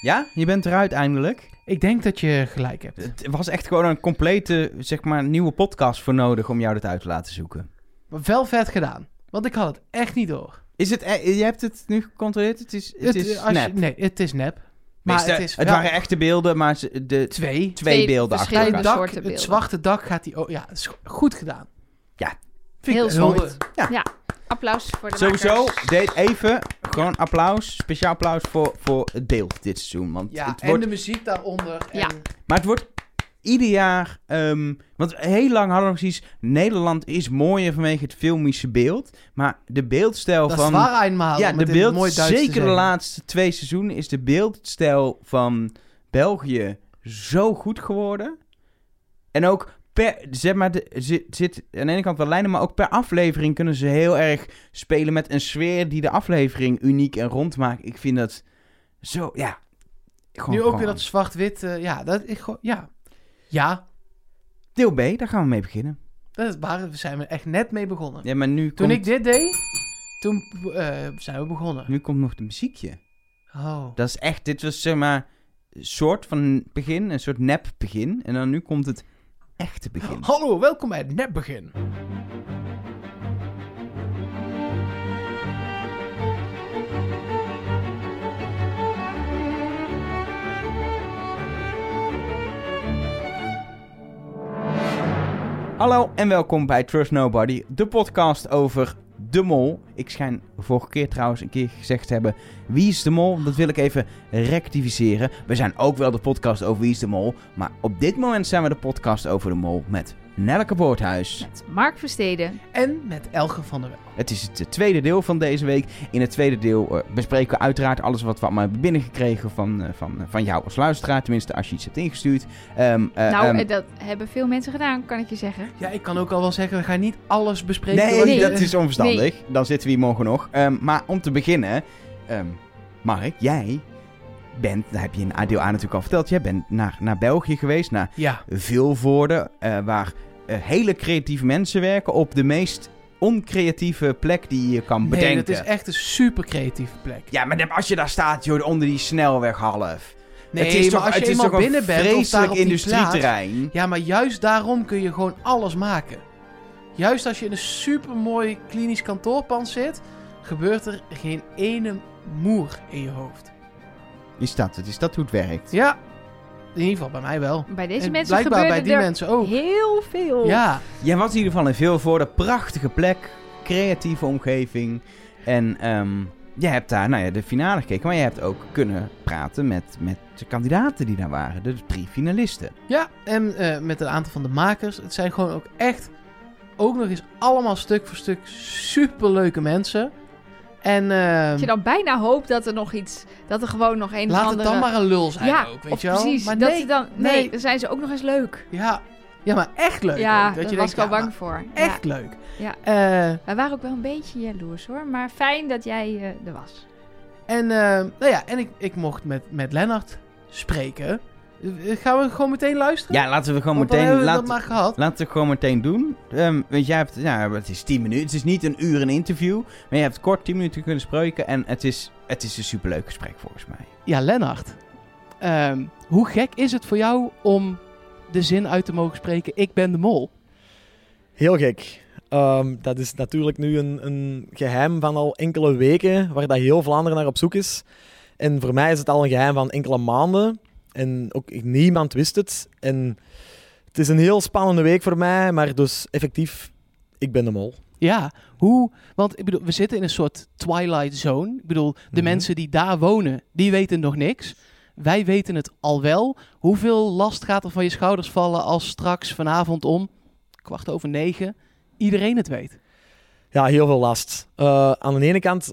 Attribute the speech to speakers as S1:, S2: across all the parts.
S1: Ja, je bent eruit eindelijk.
S2: Ik denk dat je gelijk hebt.
S1: Het was echt gewoon een complete, zeg maar, nieuwe podcast voor nodig om jou dit uit te laten zoeken.
S2: Maar wel vet gedaan. Want ik had het echt niet door.
S1: Is het, eh, je hebt het nu gecontroleerd? Het is, het is
S2: je-
S1: nep.
S2: nee, het is nep. Maar het is
S1: het waren echte beelden, maar de twee,
S2: twee.
S3: Twee
S1: beelden achter elkaar.
S2: dak,
S3: soorten
S2: het
S3: beelden.
S2: zwarte dak gaat hij... Oh, ja, het is go- goed gedaan.
S1: Ja.
S2: Vind
S3: Heel
S2: ik heel-
S3: Applaus voor de
S1: Sowieso,
S3: makers.
S1: deed even gewoon applaus, speciaal applaus voor, voor het beeld dit seizoen. Want
S2: Ja,
S1: het
S2: en
S1: wordt,
S2: de muziek daaronder. En
S3: Ja.
S1: Maar het wordt ieder jaar... ehm, want heel lang hadden we precies... Nederland is mooier vanwege het filmische beeld. Maar de beeldstijl
S2: Dat
S1: van...
S2: is waar eenmaal.
S1: ja, de beeld,
S2: mooi
S1: zeker de laatste twee seizoenen... is de beeldstijl van België zo goed geworden. En ook per... Zeg maar, de, zit, zit aan de ene kant wel lijnen... maar ook per aflevering kunnen ze heel erg spelen met een sfeer... die de aflevering uniek en rond maakt. Ik vind dat zo... Ja, gewoon
S2: Nu ook weer dat zwart-wit. eh, ja, dat ik gewoon... Ja. Ja,
S1: Deel B, daar gaan we mee beginnen.
S2: dat is waar. We zijn er echt net mee begonnen.
S1: Ja, maar nu
S2: Toen
S1: komt,
S2: ik dit deed, toen eh, zijn we begonnen.
S1: nu komt nog de muziekje.
S2: Oh.
S1: Dat is echt, dit was zeg maar een soort van begin, een soort nep begin. En dan nu komt het echte begin.
S2: Hallo, welkom bij het nepbegin.
S1: Hallo en welkom bij Trust Nobody, de podcast over de mol. Ik schijn vorige keer trouwens een keer gezegd te hebben, wie is de mol? Dat wil ik even rectificeren. We zijn ook wel de podcast over wie is de mol. Maar op dit moment zijn we de podcast over de mol met Nelke Boorthuis.
S3: Met Mark Versteden.
S2: En met Elge van der Wel.
S1: Het is het tweede deel van deze week. In het tweede deel eh, bespreken we uiteraard alles wat we allemaal hebben binnengekregen van, eh, van, eh, van jou als luisteraar. Tenminste, als je iets hebt ingestuurd. Ehm, eh,
S3: nou,
S1: ehm,
S3: eh, dat hebben veel mensen gedaan, kan ik je zeggen.
S2: Ja, ik kan ook al wel zeggen, we gaan niet alles bespreken.
S1: nee, dat is onverstandig. Dan zitten we hier morgen nog. Ehm, maar om te beginnen, ehm, Mark, jij bent, daar heb je in deel A natuurlijk al verteld, jij bent naar, naar België geweest, naar
S2: Ja,
S1: Vilvoorde, eh, waar eh, hele creatieve mensen werken op de meest oncreatieve plek die je kan
S2: nee,
S1: bedenken.
S2: het is echt een super creatieve plek.
S1: Ja, maar als je daar staat, joh, onder die snelweg half.
S2: Nee,
S1: het is
S2: maar
S1: toch,
S2: als je eenmaal binnen bent
S1: vreselijk industrieterrein.
S2: Ja, maar juist daarom kun je gewoon alles maken. Juist als je in een supermooi klinisch kantoorpand zit, gebeurt er geen ene moer in je hoofd.
S1: Is dat het? Is dat hoe het werkt?
S2: Ja, in ieder geval bij mij wel.
S3: Bij deze
S2: en
S3: mensen
S2: blijkbaar bij
S3: gebeurde
S2: die
S3: er
S2: mensen ook.
S3: heel veel.
S2: Ja,
S1: Jij was in ieder geval in Vilvoorde, prachtige plek, creatieve omgeving. En ehm jij hebt daar nou ja, de finale gekeken, maar je hebt ook kunnen praten met, met de kandidaten die daar waren. De drie finalisten.
S2: ja. en eh, met een aantal van de makers. Het zijn gewoon ook echt, ook nog eens allemaal stuk voor stuk superleuke mensen. En
S3: Dat je dan bijna hoopt dat er nog iets, dat er gewoon nog een
S2: laat het dan maar een lul zijn
S3: ja,
S2: ook, weet
S3: of
S2: je wel.
S3: precies.
S2: Maar
S3: dat
S2: nee,
S3: ze dan, nee,
S2: nee.
S3: dan zijn ze ook nog eens leuk.
S2: Ja, ja, maar echt leuk.
S3: ja,
S2: ook.
S3: daar
S2: je
S3: was ik wel bang voor. Ja.
S2: Echt leuk.
S3: Ja.
S2: Eh,
S3: Wij waren ook wel een beetje jaloers hoor, maar fijn dat jij eh, er was.
S2: En, eh, nou ja, en ik, ik mocht met, met Lennart spreken. Eh, Gaan we gewoon meteen luisteren?
S1: Ja, laten we gewoon meteen...
S2: hebben we
S1: Laten,
S2: dat maar gehad.
S1: laten we het gewoon meteen doen. Ehm want jij hebt... Ja, het is 10 minuten. Het is niet een uur een interview. Maar je hebt kort 10 minuten kunnen spreken. En het is, het is een superleuk gesprek volgens mij.
S2: Ja, Lennart. Ehm, hoe gek is het voor jou om de zin uit te mogen spreken, ik ben de mol?
S4: Heel gek. Ehm, dat is natuurlijk nu een, een geheim van al enkele weken, waar dat heel Vlaanderen naar op zoek is. En voor mij is het al een geheim van enkele maanden. En ook niemand wist het. En het is een heel spannende week voor mij, maar dus effectief, ik ben de mol.
S2: Ja, hoe? Want ik bedoel, we zitten in een soort twilight zone. Ik bedoel, de
S4: Mhm.
S2: mensen die daar wonen, die weten nog niks. Wij weten het al wel. Hoeveel last gaat er van je schouders vallen als straks vanavond om kwart over negen iedereen het weet?
S4: Ja, heel veel last. Eh, aan de ene kant,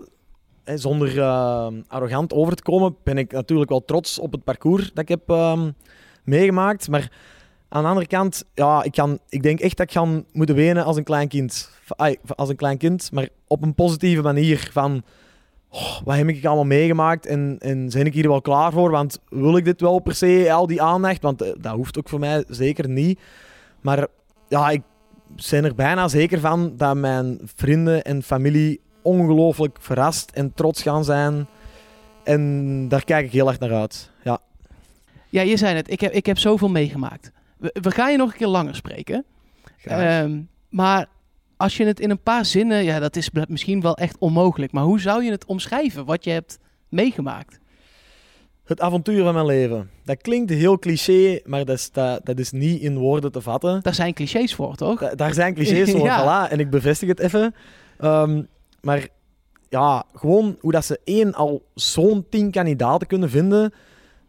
S4: zonder eh, arrogant over te komen, ben ik natuurlijk wel trots op het parcours dat ik heb ehm, meegemaakt. Maar aan de andere kant, ja, ik, kan, ik denk echt dat ik ga moeten wenen als een klein kind. Als een klein kind, maar op een positieve manier. Van, oh, wat heb ik allemaal meegemaakt en, en ben ik hier wel klaar voor? Want wil ik dit wel per se, al die aandacht? Want eh, dat hoeft ook voor mij zeker niet. Maar ja, ik ben er bijna zeker van dat mijn vrienden en familie ongelooflijk verrast en trots gaan zijn. En daar kijk ik heel erg naar uit. Ja.
S2: Ja, je zei het. Ik heb, ik heb zoveel meegemaakt. We, we gaan je nog een keer langer spreken. Ehm, maar als je het in een paar zinnen... Ja, dat is misschien wel echt onmogelijk. Maar hoe zou je het omschrijven, wat je hebt meegemaakt?
S4: Het avontuur van mijn leven. Dat klinkt heel cliché, maar dat is, dat, dat is niet in woorden te vatten.
S2: Daar zijn clichés voor, toch?
S4: Da- daar zijn clichés voor,
S2: Ja.
S4: voilà. En ik bevestig het even. Ehm, maar ja, gewoon hoe dat ze één al zo'n tien kandidaten kunnen vinden.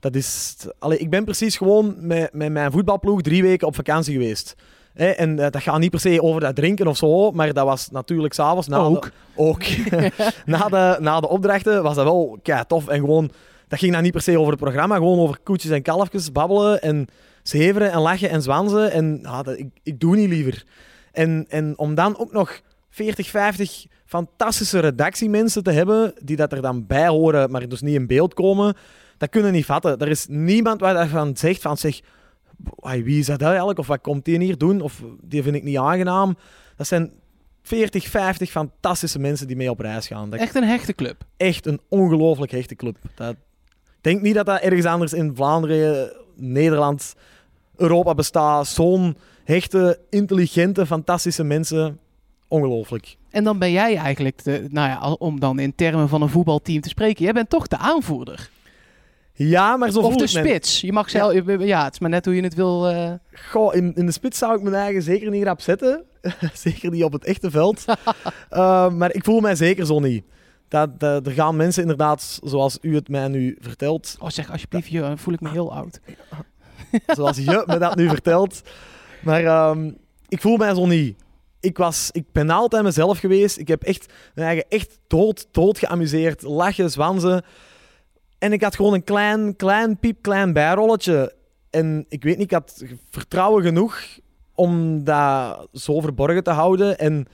S4: Dat is... Allee, ik ben precies gewoon met, met mijn voetbalploeg drie weken op vakantie geweest. En eh, dat gaat niet per se over dat drinken of zo, maar dat was natuurlijk s'avonds na
S2: Ook.
S4: de, ook. na, de, na de opdrachten was dat wel kei tof. En gewoon, dat ging dan niet per se over het programma, gewoon over koetjes en kalfjes babbelen en zeveren en lachen en zwanzen. En ja, dat, ik, ik doe niet liever. En, en om dan ook nog 40, 50 fantastische redactiemensen te hebben, die dat er dan bij horen, maar dus niet in beeld komen, dat kunnen niet vatten. Er is niemand waar daarvan zegt van, zeg, "Ai, wie is dat eigenlijk? Of wat komt die hier doen? Of die vind ik niet aangenaam. Dat zijn 40, 50 fantastische mensen die mee op reis gaan. Dat
S2: Echt een hechte club.
S4: echt een ongelooflijk hechte club. Dat, ik denk niet dat dat ergens anders in Vlaanderen, Nederland, Europa bestaat. Zo'n hechte, intelligente, fantastische mensen. Ongelooflijk.
S2: En dan ben jij eigenlijk, de, nou ja, om dan in termen van een voetbalteam te spreken, jij bent toch de aanvoerder.
S4: Ja, maar zo
S2: Of de spits. Je mag zelf, ja. het is maar net hoe je het wil. eh,
S4: Goh, in, in de spits zou ik mijn eigen zeker niet rap zetten. zeker niet op het echte veld. Eh, maar ik voel mij zeker zo niet. Dat, dat, er gaan mensen inderdaad, zoals u het mij nu vertelt,
S2: Oh, zeg alsjeblieft, je, voel ik me heel oud.
S4: zoals je me dat nu vertelt. Maar ehm, ik voel mij zo niet. Ik, was, ik ben altijd mezelf geweest. Ik heb echt, mijn eigen echt dood, dood geamuseerd. Lachen, zwanzen. En ik had gewoon een klein, klein, piepklein bijrolletje. En ik weet niet, ik had vertrouwen genoeg om dat zo verborgen te houden. En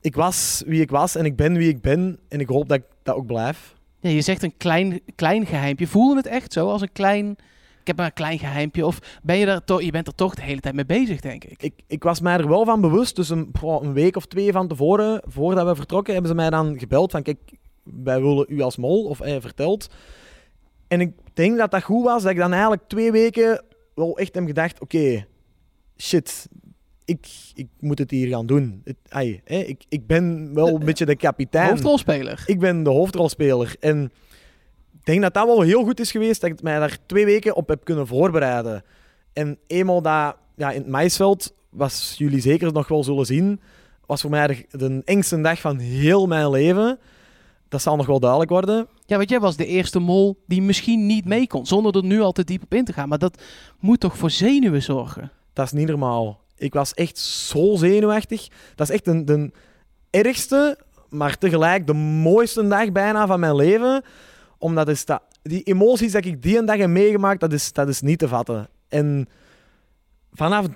S4: ik was wie ik was en ik ben wie ik ben. En ik hoop dat ik dat ook blijf.
S2: Ja, je zegt een klein, klein geheimpje. Voelde het echt zo als een klein... Ik heb maar een klein geheimpje. Of ben je er toch... Je bent er toch de hele tijd mee bezig, denk ik.
S4: ik, ik was mij er wel van bewust. Dus een, een week of twee van tevoren, voordat we vertrokken, hebben ze mij dan gebeld van kijk, wij willen u als mol, of hij verteld. En ik denk dat dat goed was, dat ik dan eigenlijk twee weken wel echt heb gedacht, oké, shit, ik, ik moet het hier gaan doen. Het, ai, hè, ik, ik ben wel een beetje de kapitein.
S2: Hoofdrolspeler.
S4: Ik ben de hoofdrolspeler. En denk dat dat wel heel goed is geweest, dat ik mij daar twee weken op heb kunnen voorbereiden. En eenmaal dat ja, in het maisveld, was jullie zeker nog wel zullen zien, was voor mij de, de engste dag van heel mijn leven. Dat zal nog wel duidelijk worden.
S2: Ja, want jij was de eerste mol die misschien niet mee kon. Zonder er nu al te diep op in te gaan. Maar dat moet toch voor zenuwen zorgen?
S4: Dat is niet normaal. Ik was echt zo zenuwachtig. Dat is echt de, de ergste, maar tegelijk de mooiste dag bijna van mijn leven. Omdat is dat, die emoties dat ik die een dag heb meegemaakt, dat is, dat is niet te vatten. En vanaf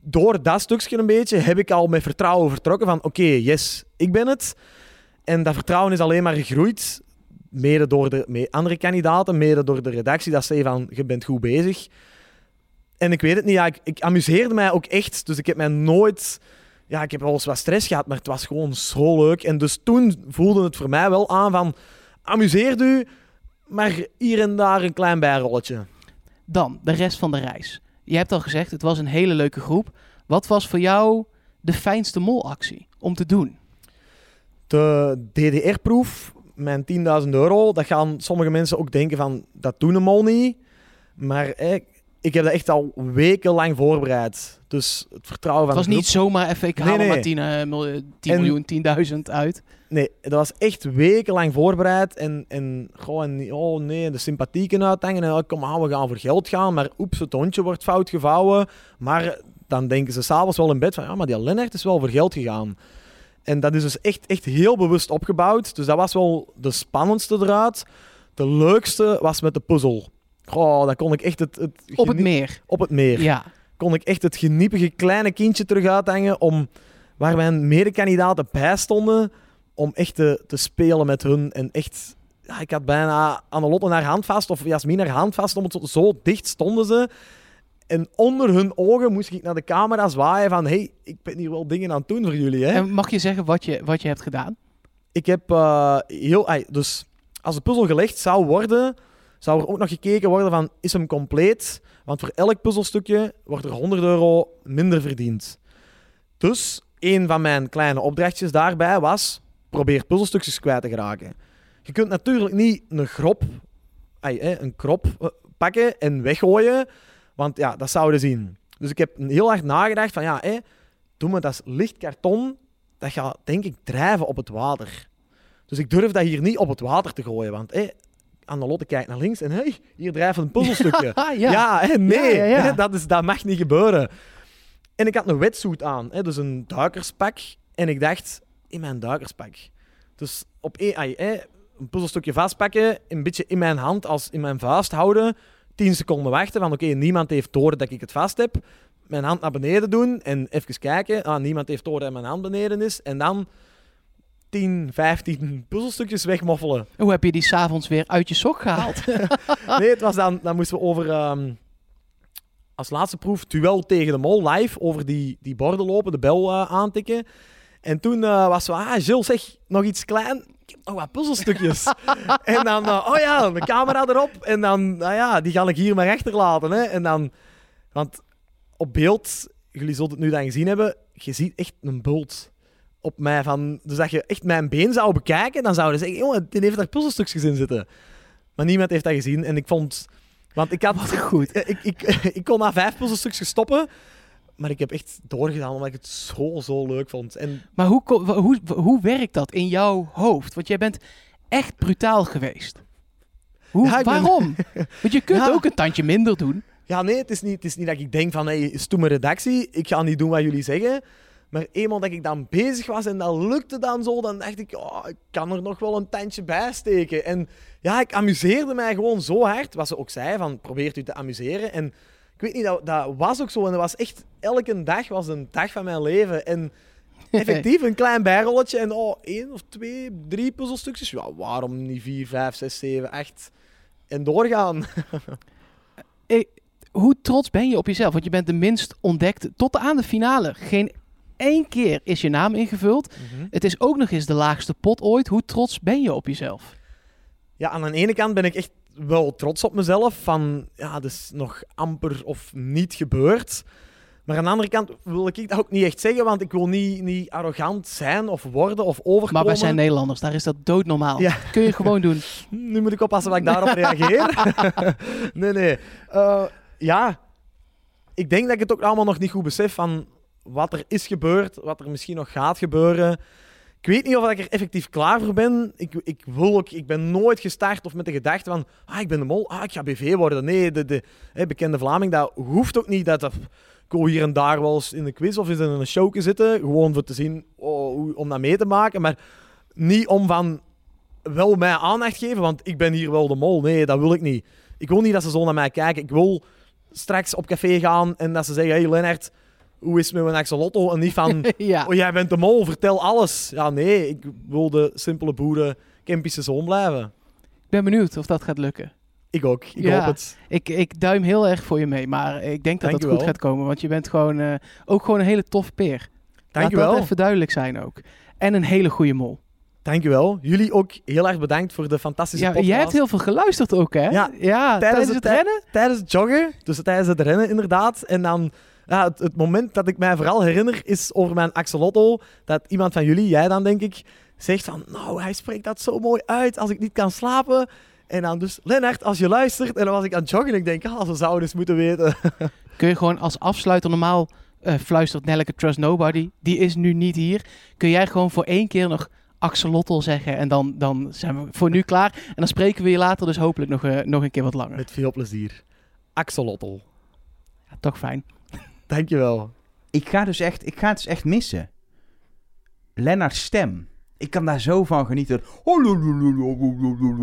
S4: door dat stukje een beetje heb ik al met vertrouwen vertrokken van oké, yes, ik ben het. En dat vertrouwen is alleen maar gegroeid. Mede door de andere kandidaten, mede door de redactie. Dat zei van, je bent goed bezig. En ik weet het niet, ja, ik, amuseerde mij ook echt. Dus ik heb mij nooit... Ja, ik heb wel wat stress gehad, maar het was gewoon zo leuk. En dus toen voelde het voor mij wel aan van... Amuseer u, maar hier en daar een klein bijrolletje.
S2: Dan, de rest van de reis. Je hebt al gezegd, het was een hele leuke groep. Wat was voor jou de fijnste molactie om te doen?
S4: De DDR-proef, mijn 10.000 euro, dat gaan sommige mensen ook denken van... Dat doen een mol niet. Maar eh, ik heb dat echt al wekenlang voorbereid. Dus het vertrouwen van
S2: Het was niet zomaar even, ik haal
S4: Nee, nee.
S2: maar 10, eh, mil- 10
S4: En-
S2: miljoen, 10.000 uit.
S4: Nee, dat was echt wekenlang voorbereid. En, en, en oh nee, de sympathieken uithangen. En oh, kom aan, we gaan voor geld gaan. Maar oeps, het hondje wordt fout gevouwen. Maar dan denken ze s'avonds wel in bed van... Ja, maar die Lennart is wel voor geld gegaan. En dat is dus echt, echt heel bewust opgebouwd. Dus dat was wel de spannendste eruit. De leukste was met de puzzel. Goh, dan kon ik echt het... het
S2: Op het meer.
S4: Op het meer
S2: Ja.
S4: kon ik echt het geniepige kleine kindje terug uithangen om waar mijn medekandidaten bij stonden om echt te, te spelen met hun en echt ja, ik had bijna Annelotte haar hand vast of Jasmin haar hand vast om het zo, zo dicht stonden ze en onder hun ogen moest ik naar de camera zwaaien van hey, ik ben hier wel dingen aan het doen voor jullie hè.
S2: En mag je zeggen wat je, wat je hebt gedaan?
S4: Ik heb eh, heel... dus als de puzzel gelegd zou worden, zou er ook nog gekeken worden van, is hem compleet? Want voor elk puzzelstukje wordt er 100 euro minder verdiend. Dus een van mijn kleine opdrachtjes daarbij was, probeer puzzelstukjes kwijt te geraken. Je kunt natuurlijk niet een grop, een krop eh, pakken en weggooien, want ja, dat zouden zien. Dus ik heb heel hard nagedacht van, ja, doe me dat licht karton, dat gaat denk ik drijven op het water. Dus ik durf dat hier niet op het water te gooien, want hé, Annelotte kijkt naar links en hey, hier drijft een puzzelstukje. Ja,
S2: ja.
S4: hè, nee,
S2: Ja, ja, ja.
S4: hè, dat, is, dat mag niet gebeuren. En ik had een wetsuit aan, hè, dus een duikerspak. En ik dacht, in mijn duikerspak. Dus op ai, hè, een puzzelstukje vastpakken, een beetje in mijn hand als in mijn vuist houden. 10 seconden wachten, van oké, niemand heeft door dat ik het vast heb. Mijn hand naar beneden doen en even kijken. Ah, niemand heeft door dat mijn hand beneden is. En dan 10, 15 puzzelstukjes wegmoffelen.
S2: Hoe heb je die s'avonds weer uit je sok gehaald?
S4: Nee, het was dan, dan moesten we over, ehm, als laatste proef, duel tegen de mol live over die, die borden lopen, de bel eh, aantikken. En toen eh, was zo, ah, Jules, zeg, nog iets klein. Ik heb nog wat puzzelstukjes. en dan, eh, oh ja, de camera erop. En dan, nou ja, die ga ik hier maar achterlaten. Hè. En dan, want op beeld, jullie zullen het nu dan gezien hebben, je ziet echt een bult op mij. Van, dus dat je echt mijn been zou bekijken, dan zouden ze zeggen, jongen, die heeft daar puzzelstukjes in zitten. Maar niemand heeft dat gezien. En ik vond... Want ik had...
S2: Wat goed.
S4: Ik, ik, ik kon na vijf puzzelstukjes stoppen. Maar ik heb echt doorgedaan omdat ik het zo, zo leuk vond. En
S2: Maar hoe, hoe, hoe werkt dat in jouw hoofd? Want jij bent echt brutaal geweest. Hoe,
S4: Ja, ik ben-
S2: waarom? Want je kunt
S4: Ja.
S2: ook een tandje minder doen.
S4: ja, nee, het is niet, het is niet dat ik denk van, hey, stoeme redactie, ik ga niet doen wat jullie zeggen. Maar eenmaal dat ik dan bezig was en dat lukte dan zo, dan dacht ik, oh, ik kan er nog wel een tandje bij steken. En ja, ik amuseerde mij gewoon zo hard. Wat ze ook zei, van probeert u te amuseren. En ik weet niet, dat, dat was ook zo. En dat was echt, elke dag was een dag van mijn leven. En effectief een klein bijrolletje en oh, één of twee, drie puzzelstukjes. Ja, waarom niet vier, vijf, zes, zeven, acht? En doorgaan.
S2: Hoe trots ben je op jezelf? Want je bent de minst ontdekt tot aan de finale. Geen één keer is je naam ingevuld. Het is ook nog eens de laagste pot ooit. Hoe trots ben je op jezelf?
S4: Ja, aan de ene kant ben ik echt wel trots op mezelf. Van, ja, dat is nog amper of niet gebeurd. Maar aan de andere kant wil ik dat ook niet echt zeggen, want ik wil niet, niet arrogant zijn of worden of overkomen.
S2: Maar wij zijn Nederlanders, daar is dat doodnormaal.
S4: Ja.
S2: Kun je gewoon doen.
S4: Nu moet ik oppassen dat ik daarop reageer. nee, nee. Eh, ja, ik denk dat ik het ook allemaal nog niet goed besef van wat er is gebeurd, wat er misschien nog gaat gebeuren. Ik weet niet of ik er effectief klaar voor ben. Ik, ik, wil ook, ik ben nooit gestart of met de gedachte van ah, ik ben de mol, ah, ik ga BV worden. Nee, de, de bekende Vlaming, dat hoeft ook niet. Dat, ik wil hier en daar wel eens in een quiz of eens in een show zitten. Gewoon voor te zien, oh, om dat mee te maken. Maar niet om van wel mij aandacht geven, want ik ben hier wel de mol. Nee, dat wil ik niet. Ik wil niet dat ze zo naar mij kijken. Ik wil straks op café gaan en dat ze zeggen: Hey Lennart, hoe is het met mijn axolotl? En niet van:
S2: ja.
S4: Oh, jij bent de mol, vertel alles. Ja, nee, ik wil de simpele boeren, Kempische zoon blijven.
S2: Ik ben benieuwd of dat gaat lukken.
S4: Ik ook, ik
S2: Ja.
S4: hoop het.
S2: Ik, ik duim heel erg voor je mee, maar ik denk dat dat goed gaat komen. Want je bent gewoon eh, ook gewoon een hele tof peer. Laat
S4: Dankjewel.
S2: dat even duidelijk zijn ook. En een hele goede mol.
S4: Dankjewel. Jullie ook heel erg bedankt voor de fantastische
S2: Ja,
S4: podcast.
S2: jij hebt heel veel geluisterd ook, hè?
S4: Ja,
S2: tijdens, het,
S4: tij-
S2: rennen?
S4: Tijdens het joggen, dus tijdens het rennen inderdaad. En dan, ja, het, het moment dat ik mij vooral herinner is over mijn axolotl. Dat iemand van jullie, jij dan denk ik, zegt van, nou, hij spreekt dat zo mooi uit als ik niet kan slapen. En dan dus, Lennart, als je luistert. En dan was ik aan het joggen en ik denk, ah, ze zouden eens moeten weten.
S2: Kun je gewoon als afsluiter normaal eh, fluistert Nelleke Trust Nobody. Die is nu niet hier. Kun jij gewoon voor één keer nog axolotl zeggen en dan, dan zijn we voor nu klaar. En dan spreken we je later dus hopelijk nog, eh, nog een keer wat langer.
S4: Met veel plezier. Axolotl.
S2: Ja, toch fijn.
S4: Dankjewel.
S1: Ik ga dus echt, ik ga het dus echt missen. Lennart's stem. Ik kan daar zo van genieten.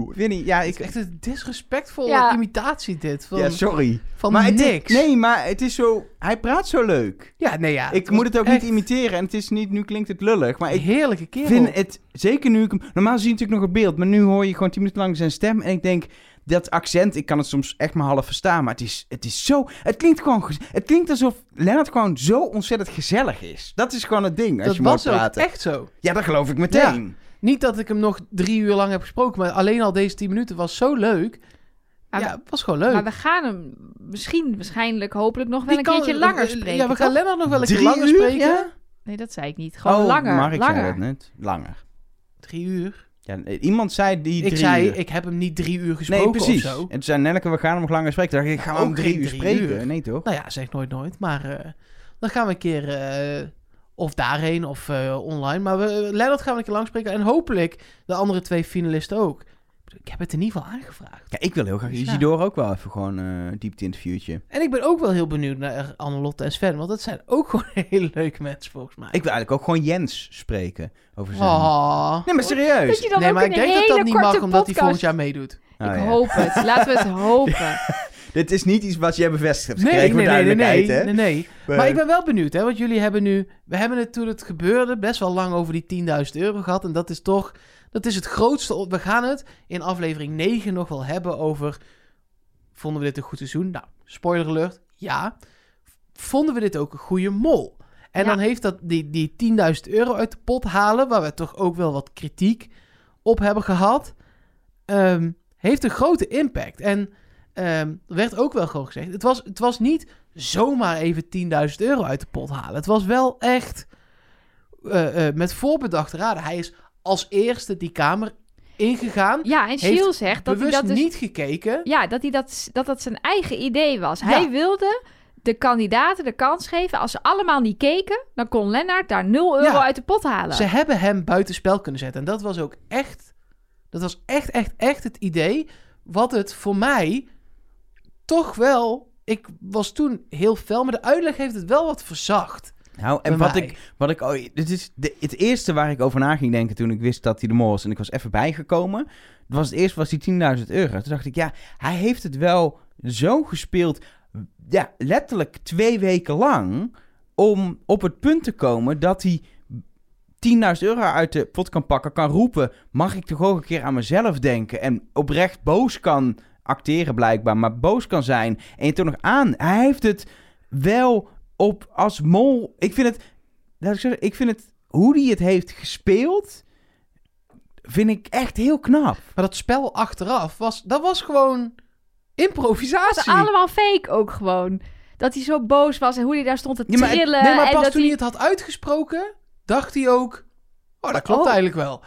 S1: Ik weet niet, ja, ik,
S2: echt een disrespectvolle
S3: Ja.
S2: imitatie dit. Van,
S1: ja, sorry.
S2: van
S1: maar het
S2: niks.
S1: nee, maar het is zo, hij praat zo leuk.
S2: Ja, nee, ja.
S1: ik moet het ook
S2: echt
S1: niet imiteren en het is niet, nu klinkt het lullig, maar ik
S2: heerlijke kerel.
S1: vind het, zeker nu ik hem, normaal zie je natuurlijk nog een beeld, maar nu hoor je gewoon tien minuten lang zijn stem en ik denk, dat accent, ik kan het soms echt maar half verstaan, maar het is, het is zo, het klinkt gewoon, het klinkt alsof Lennart gewoon zo ontzettend gezellig is. Dat is gewoon het ding, als
S2: dat
S1: je hem
S2: was ook
S1: praten.
S2: echt zo.
S1: Ja, dat geloof ik meteen.
S2: Niet dat ik hem nog drie uur lang heb gesproken, maar alleen al deze tien minuten was zo leuk.
S3: Maar,
S2: ja, het was gewoon leuk.
S3: maar we gaan hem misschien, waarschijnlijk, hopelijk nog wel
S2: Die
S3: een
S2: kan-
S3: keertje langer
S2: eh,
S3: spreken.
S2: Ja, we gaan? Lennart nog wel een keer
S1: Drie
S2: langer
S1: uur,
S2: spreken.
S1: ja?
S3: Nee, dat zei ik niet. Gewoon
S1: oh,
S3: langer.
S1: maar ik
S3: langer.
S1: zei dat net. Langer.
S2: Drie uur.
S1: Ja, iemand zei die
S2: Ik
S1: drie
S2: zei,
S1: uur.
S2: ik heb hem niet drie uur gesproken
S1: Nee, precies.
S2: of zo.
S1: En toen zei Nelleke, we gaan hem nog langer spreken. Toen dacht ik, ik ga
S2: Ook
S1: hem drie
S2: geen
S1: uur
S2: drie
S1: spreken.
S2: uur.
S1: Nee, toch?
S2: Nou ja, zeg nooit nooit. Maar eh, dan gaan we een keer eh, of daarheen of eh, online. Maar we, Lennart gaan we een keer lang spreken. En hopelijk de andere twee finalisten ook. Ik heb het in ieder geval aangevraagd.
S1: Ja, ik wil heel graag
S2: Dus ja.
S1: Isidore ook wel even gewoon eh diepte interviewtje.
S2: En ik ben ook wel heel benieuwd naar Annelotte en Sven. Want dat zijn ook gewoon hele leuke mensen volgens mij.
S1: Ik wil eigenlijk ook gewoon Jens spreken over zijn...
S2: Oh.
S1: Nee, maar serieus.
S3: Dat je dan
S2: Nee,
S3: ook
S2: maar ik denk dat dat niet mag, omdat hij volgend jaar meedoet.
S1: Oh,
S3: ik
S1: ja.
S3: hoop het. Laten we het hopen.
S1: Dit is niet iets wat jij bevestigd hebt
S2: Nee,
S1: gekregen,
S2: nee,
S1: voor
S2: nee, nee,
S1: duidelijkheid,
S2: nee,
S1: hè?
S2: nee, nee. Maar ik ben wel benieuwd, hè, want jullie hebben nu... We hebben het toen het gebeurde best wel lang over die 10.000 euro gehad. En dat is toch... Dat is het grootste... We gaan het in aflevering 9 nog wel hebben over... Vonden we dit een goed seizoen? Nou, spoiler alert, ja. Vonden we dit ook een goede mol? En
S3: Ja.
S2: dan heeft dat die, die 10.000 euro uit de pot halen... waar we toch ook wel wat kritiek op hebben gehad... ehm, heeft een grote impact. En er werd ook wel gewoon gezegd... Het was, het was niet zomaar even 10.000 euro uit de pot halen. Het was wel echt eh, eh, met voorbedachte raden. Hij is als eerste die kamer ingegaan.
S3: Ja, en zegt dat hij dat dus...
S2: niet gekeken.
S3: Ja, dat, hij dat, dat dat zijn eigen idee was.
S2: Ja.
S3: Hij wilde de kandidaten de kans geven. Als ze allemaal niet keken, dan kon Lennart daar 0 euro
S2: Ja.
S3: uit de pot halen.
S2: Ze hebben hem buitenspel kunnen zetten. En dat was ook echt... Dat was echt, echt, echt het idee... wat het voor mij toch wel... Ik was toen heel fel, maar de uitleg heeft het wel wat verzacht.
S1: Nou, en wat
S2: mij.
S1: ik, wat ik, oh, dit is de, het eerste waar ik over na ging denken toen ik wist dat hij de mol was en ik was even bijgekomen. Was het eerst was die 10.000 euro. Toen dacht ik, ja, hij heeft het wel zo gespeeld, ja, letterlijk twee weken lang, om op het punt te komen dat hij 10.000 euro uit de pot kan pakken, kan roepen, mag ik toch ook een keer aan mezelf denken en oprecht boos kan acteren blijkbaar, maar boos kan zijn en je toch nog aan. Hij heeft het wel op als mol. Ik vind het, laat ik zeggen, ik vind het hoe hij het heeft gespeeld, vind ik echt heel knap.
S2: Maar dat spel achteraf, was, dat was gewoon
S3: Het
S2: improvisatie.
S3: was allemaal fake ook gewoon. Dat hij zo boos was en hoe hij daar stond te
S1: Ja, maar
S3: trillen.
S2: Nee, maar
S3: en
S2: pas
S3: dat
S2: toen hij
S3: hij...
S2: het had uitgesproken, dacht hij ook... Oh, dat klopt
S3: Oh.
S2: eigenlijk wel.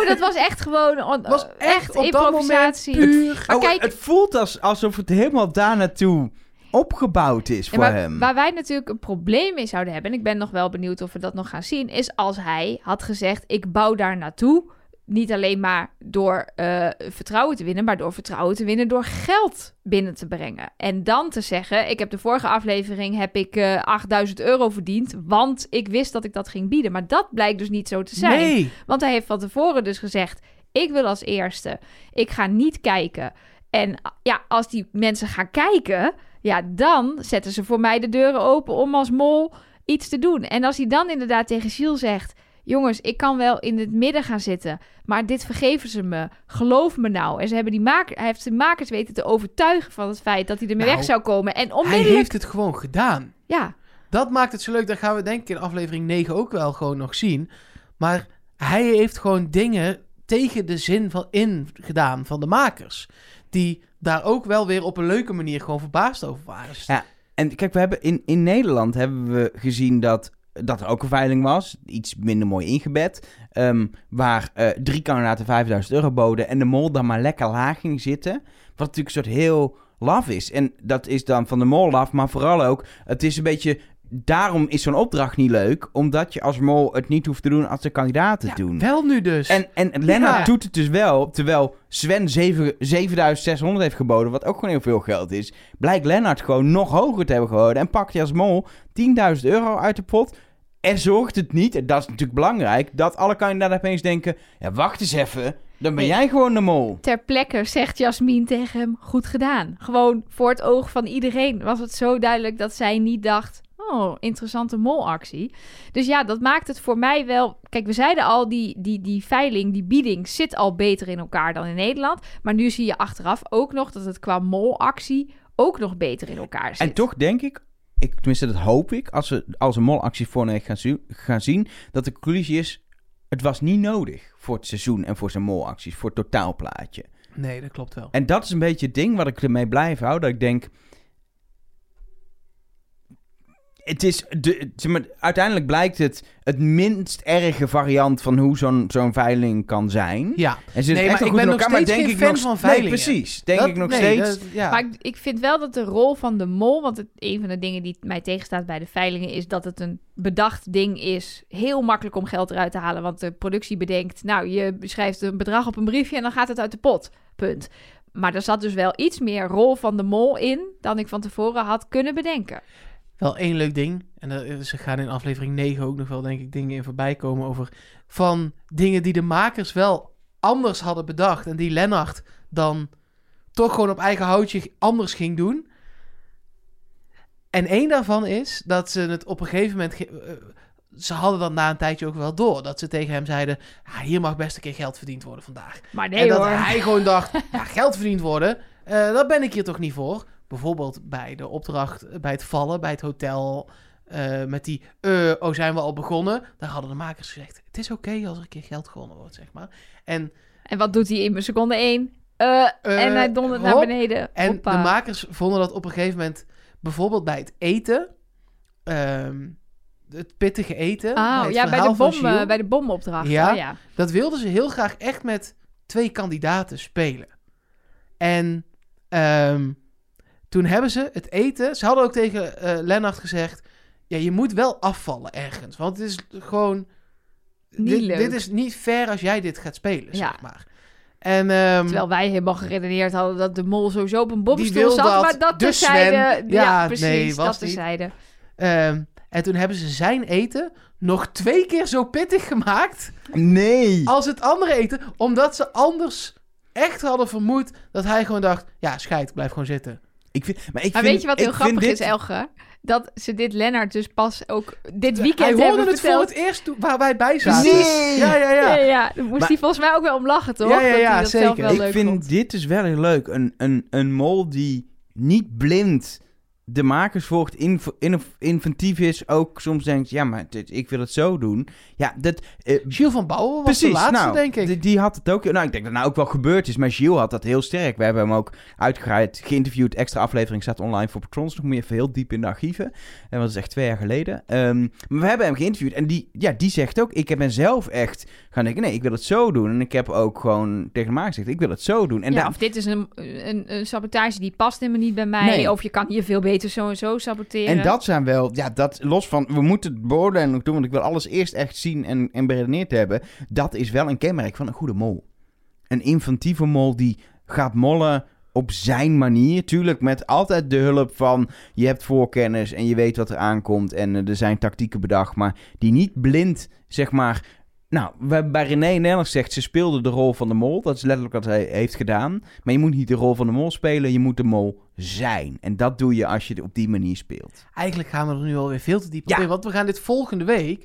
S3: Oh, dat was echt gewoon... on-
S2: was echt,
S3: echt
S2: op dat moment
S3: improvisatie.
S2: puur...
S3: Maar
S1: Oh,
S3: kijk-
S1: het voelt als, alsof het helemaal daar naartoe opgebouwd is voor
S3: maar
S1: hem.
S3: Waar wij natuurlijk een probleem mee zouden hebben, en ik ben nog wel benieuwd of we dat nog gaan zien, is als hij had gezegd: Ik bouw daar naartoe. Niet alleen maar door eh, vertrouwen te winnen, maar door vertrouwen te winnen door geld binnen te brengen. En dan te zeggen: Ik heb de vorige aflevering heb ik eh 8000 euro verdiend, want ik wist dat ik dat ging bieden. Maar dat blijkt dus niet zo te zijn.
S2: Nee.
S3: Want hij heeft van tevoren dus gezegd: Ik wil als eerste, ik ga niet kijken. En ja, als die mensen gaan kijken, ja, dan zetten ze voor mij de deuren open om als mol iets te doen. En als hij dan inderdaad tegen Gilles zegt: Jongens, ik kan wel in het midden gaan zitten, maar dit vergeven ze me. Geloof me nou. En ze hebben die maker, hij heeft de makers weten te overtuigen van het feit dat hij ermee
S2: Nou,
S3: weg zou komen. En
S2: Hij
S3: onmiddellijk,
S2: heeft het gewoon gedaan.
S3: ja,
S2: Dat maakt het zo leuk. Dat gaan we denk ik in aflevering 9 ook wel gewoon nog zien. Maar hij heeft gewoon dingen tegen de zin van in gedaan van de makers. Die daar ook wel weer op een leuke manier gewoon verbaasd over waren.
S1: Ja. En kijk, we hebben in, in Nederland hebben we gezien dat, dat er ook een veiling was. Iets minder mooi ingebed. ehm, waar eh, drie kandidaten 5000 euro boden. En de mol dan maar lekker laag ging zitten. Wat natuurlijk een soort heel laf is. En dat is dan van de mol laf. Maar vooral ook, het is een beetje... Daarom is zo'n opdracht niet leuk. Omdat je als mol het niet hoeft te doen als de kandidaten
S2: Ja,
S1: doen.
S2: wel nu dus.
S1: En, en Lennart
S2: Ja.
S1: doet het dus wel, terwijl Sven zeven- 7600 heeft geboden, wat ook gewoon heel veel geld is. Blijkt Lennart gewoon nog hoger te hebben geboden en pakt hij als mol 10.000 euro uit de pot. En zorgt het niet, en dat is natuurlijk belangrijk, dat alle kandidaten opeens denken, ja wacht eens even, dan ben
S3: Nee.
S1: jij gewoon de mol.
S3: ter plekke zegt Jasmin tegen hem: Goed gedaan. Gewoon voor het oog van iedereen was het zo duidelijk dat zij niet dacht: Oh, interessante molactie. Dus ja, dat maakt het voor mij wel. Kijk, we zeiden al: die, die, die veiling, die bieding zit al beter in elkaar dan in Nederland. Maar nu zie je achteraf ook nog dat het qua molactie ook nog beter in elkaar zit.
S1: En toch denk ik, ik, tenminste dat hoop ik, als we als een molactie voor gaan, zien- gaan zien, dat de conclusie is, het was niet nodig voor het seizoen en voor zijn molacties, voor het totaalplaatje.
S2: Nee, dat klopt wel.
S1: En dat is een beetje het ding wat ik ermee blijf houden. Dat ik denk. Het is. De, zeg maar, uiteindelijk blijkt het het minst erge variant van hoe zo'n zo'n veiling kan zijn.
S2: Ja.
S1: En zit
S2: Nee,
S1: echt
S2: maar ik ben nog
S1: elkaar,
S2: steeds
S1: denk
S2: geen
S1: ik
S2: fan
S1: nog-
S2: van
S1: Nee,
S2: veilingen.
S1: precies. Denk
S2: Dat-
S1: ik nog
S2: nee,
S1: steeds.
S2: dat- ja.
S3: Maar ik, ik vind wel dat de rol van de mol, want het, een van de dingen die mij tegenstaat bij de veilingen, is dat het een bedacht ding is. Heel makkelijk om geld eruit te halen, want de productie bedenkt, nou, je schrijft een bedrag op een briefje en dan gaat het uit de pot. Punt. Maar er zat dus wel iets meer rol van de mol in dan ik van tevoren had kunnen bedenken.
S2: Wel één leuk ding. En dat, ze gaan in aflevering 9 ook nog wel, denk ik, dingen in voorbij komen over... van dingen die de makers wel anders hadden bedacht... en die Lennart dan toch gewoon op eigen houtje anders ging doen. En één daarvan is dat ze het op een gegeven moment... eh, ze hadden dat na een tijdje ook wel door. Dat ze tegen hem zeiden... "Ah, hier mag best een keer geld verdiend worden vandaag.
S3: Maar nee
S2: en dat
S3: hoor.
S2: hij gewoon dacht, ja, geld verdiend worden, eh daar ben ik hier toch niet voor. Bijvoorbeeld bij de opdracht, eh, bij het vallen, bij het hotel, eh, met die, eh, oh zijn we al begonnen? Daar hadden de makers gezegd, het is oké als er een keer geld gewonnen wordt, zeg maar. En,
S3: En wat doet hij in seconde één? En hij dondert naar beneden.
S2: en
S3: Hoppa.
S2: de makers vonden dat op een gegeven moment, bijvoorbeeld bij het eten, ehm, het pittige eten, bij
S3: Oh,
S2: het
S3: ja, bij de,
S2: van
S3: bom,
S2: Gilles,
S3: eh, bij de bomopdracht.
S2: Ja.
S3: Oh, ja.
S2: Dat wilden ze heel graag echt met twee kandidaten spelen. En ehm, toen hebben ze het eten. Ze hadden ook tegen eh Lennart gezegd: Ja, je moet wel afvallen ergens. Want het is gewoon.
S3: Niet
S2: dit,
S3: leuk.
S2: dit is niet fair als jij dit gaat spelen,
S3: Ja.
S2: zeg maar. En, ehm,
S3: Terwijl wij helemaal geredeneerd hadden dat de mol sowieso op een bobstoel
S2: wil
S3: zat.
S2: dat,
S3: maar dat
S2: dus
S3: terzijde... Ja,
S2: ja,
S3: precies.
S2: nee, was
S3: dat terzijde.
S2: ehm, en toen hebben ze zijn eten nog twee keer zo pittig gemaakt
S1: Nee.
S2: als het andere eten. Omdat ze anders echt hadden vermoed dat hij gewoon dacht... Ja, scheid, blijf gewoon zitten.
S1: Ik vind, maar ik
S3: Maar
S1: vind,
S3: weet je wat heel grappig
S1: dit-
S3: is, Elge? Dat ze dit Lennart dus pas ook dit
S2: Hij
S3: weekend
S2: hoorde
S3: hebben
S2: het voor
S3: verteld.
S2: het eerst toen- waar wij bij zaten.
S1: Nee!
S2: Ja, ja,
S3: Ja,
S2: ja.
S3: ja, daar moest
S1: Maar-
S3: hij volgens mij ook wel om lachen, toch?
S2: Ja, ja,
S3: Dat
S2: ja,
S3: hij dat
S2: zeker.
S3: wel
S1: ik
S3: leuk
S1: vind
S3: vond.
S1: dit dus wel heel leuk. Een, een, een mol die niet blind de makers volgt, inv- inno- inventief is, ook soms denkt, ja, maar dit, ik wil het zo doen. Ja, dat... eh,
S2: Gilles van Bouwen was
S1: Precies,
S2: de laatste,
S1: nou,
S2: denk ik.
S1: Die, die had het ook. Nou, ik denk dat nou ook wel gebeurd is. Maar Gilles had dat heel sterk. We hebben hem ook uitgebreid geïnterviewd. Extra aflevering staat online voor patrons. Nog moet je even heel diep in de archieven. En dat is echt twee jaar geleden. Ehm, maar we hebben hem geïnterviewd. En die, ja, die zegt ook: Ik ben zelf echt gaan denken: nee, ik wil het zo doen. En ik heb ook gewoon tegen de maak gezegd: Ik wil het zo doen. En
S3: ja,
S1: daar-
S3: of dit is een, een, een sabotage die past helemaal niet bij mij.
S1: Nee.
S3: Of je kan hier veel beter zo en zo saboteren.
S1: En dat zijn wel, ja, dat los van, we moeten het beoordelen nog doen, want ik wil alles eerst echt zien en, en beredeneerd hebben. Dat is wel een kenmerk van een goede mol. Een inventieve mol die gaat mollen op zijn manier. Tuurlijk met altijd de hulp van, je hebt voorkennis en je weet wat er aankomt en eh, er zijn tactieken bedacht. Maar die niet blind, zeg maar... Nou, we hebben bij René Nederlands gezegd, ze speelde de rol van de mol. Dat is letterlijk wat hij heeft gedaan. Maar je moet niet de rol van de mol spelen, je moet de mol zijn. En dat doe je als je het op die manier speelt.
S2: Eigenlijk gaan we er nu alweer veel te diep op
S1: Ja.
S2: in. Want we gaan dit volgende week...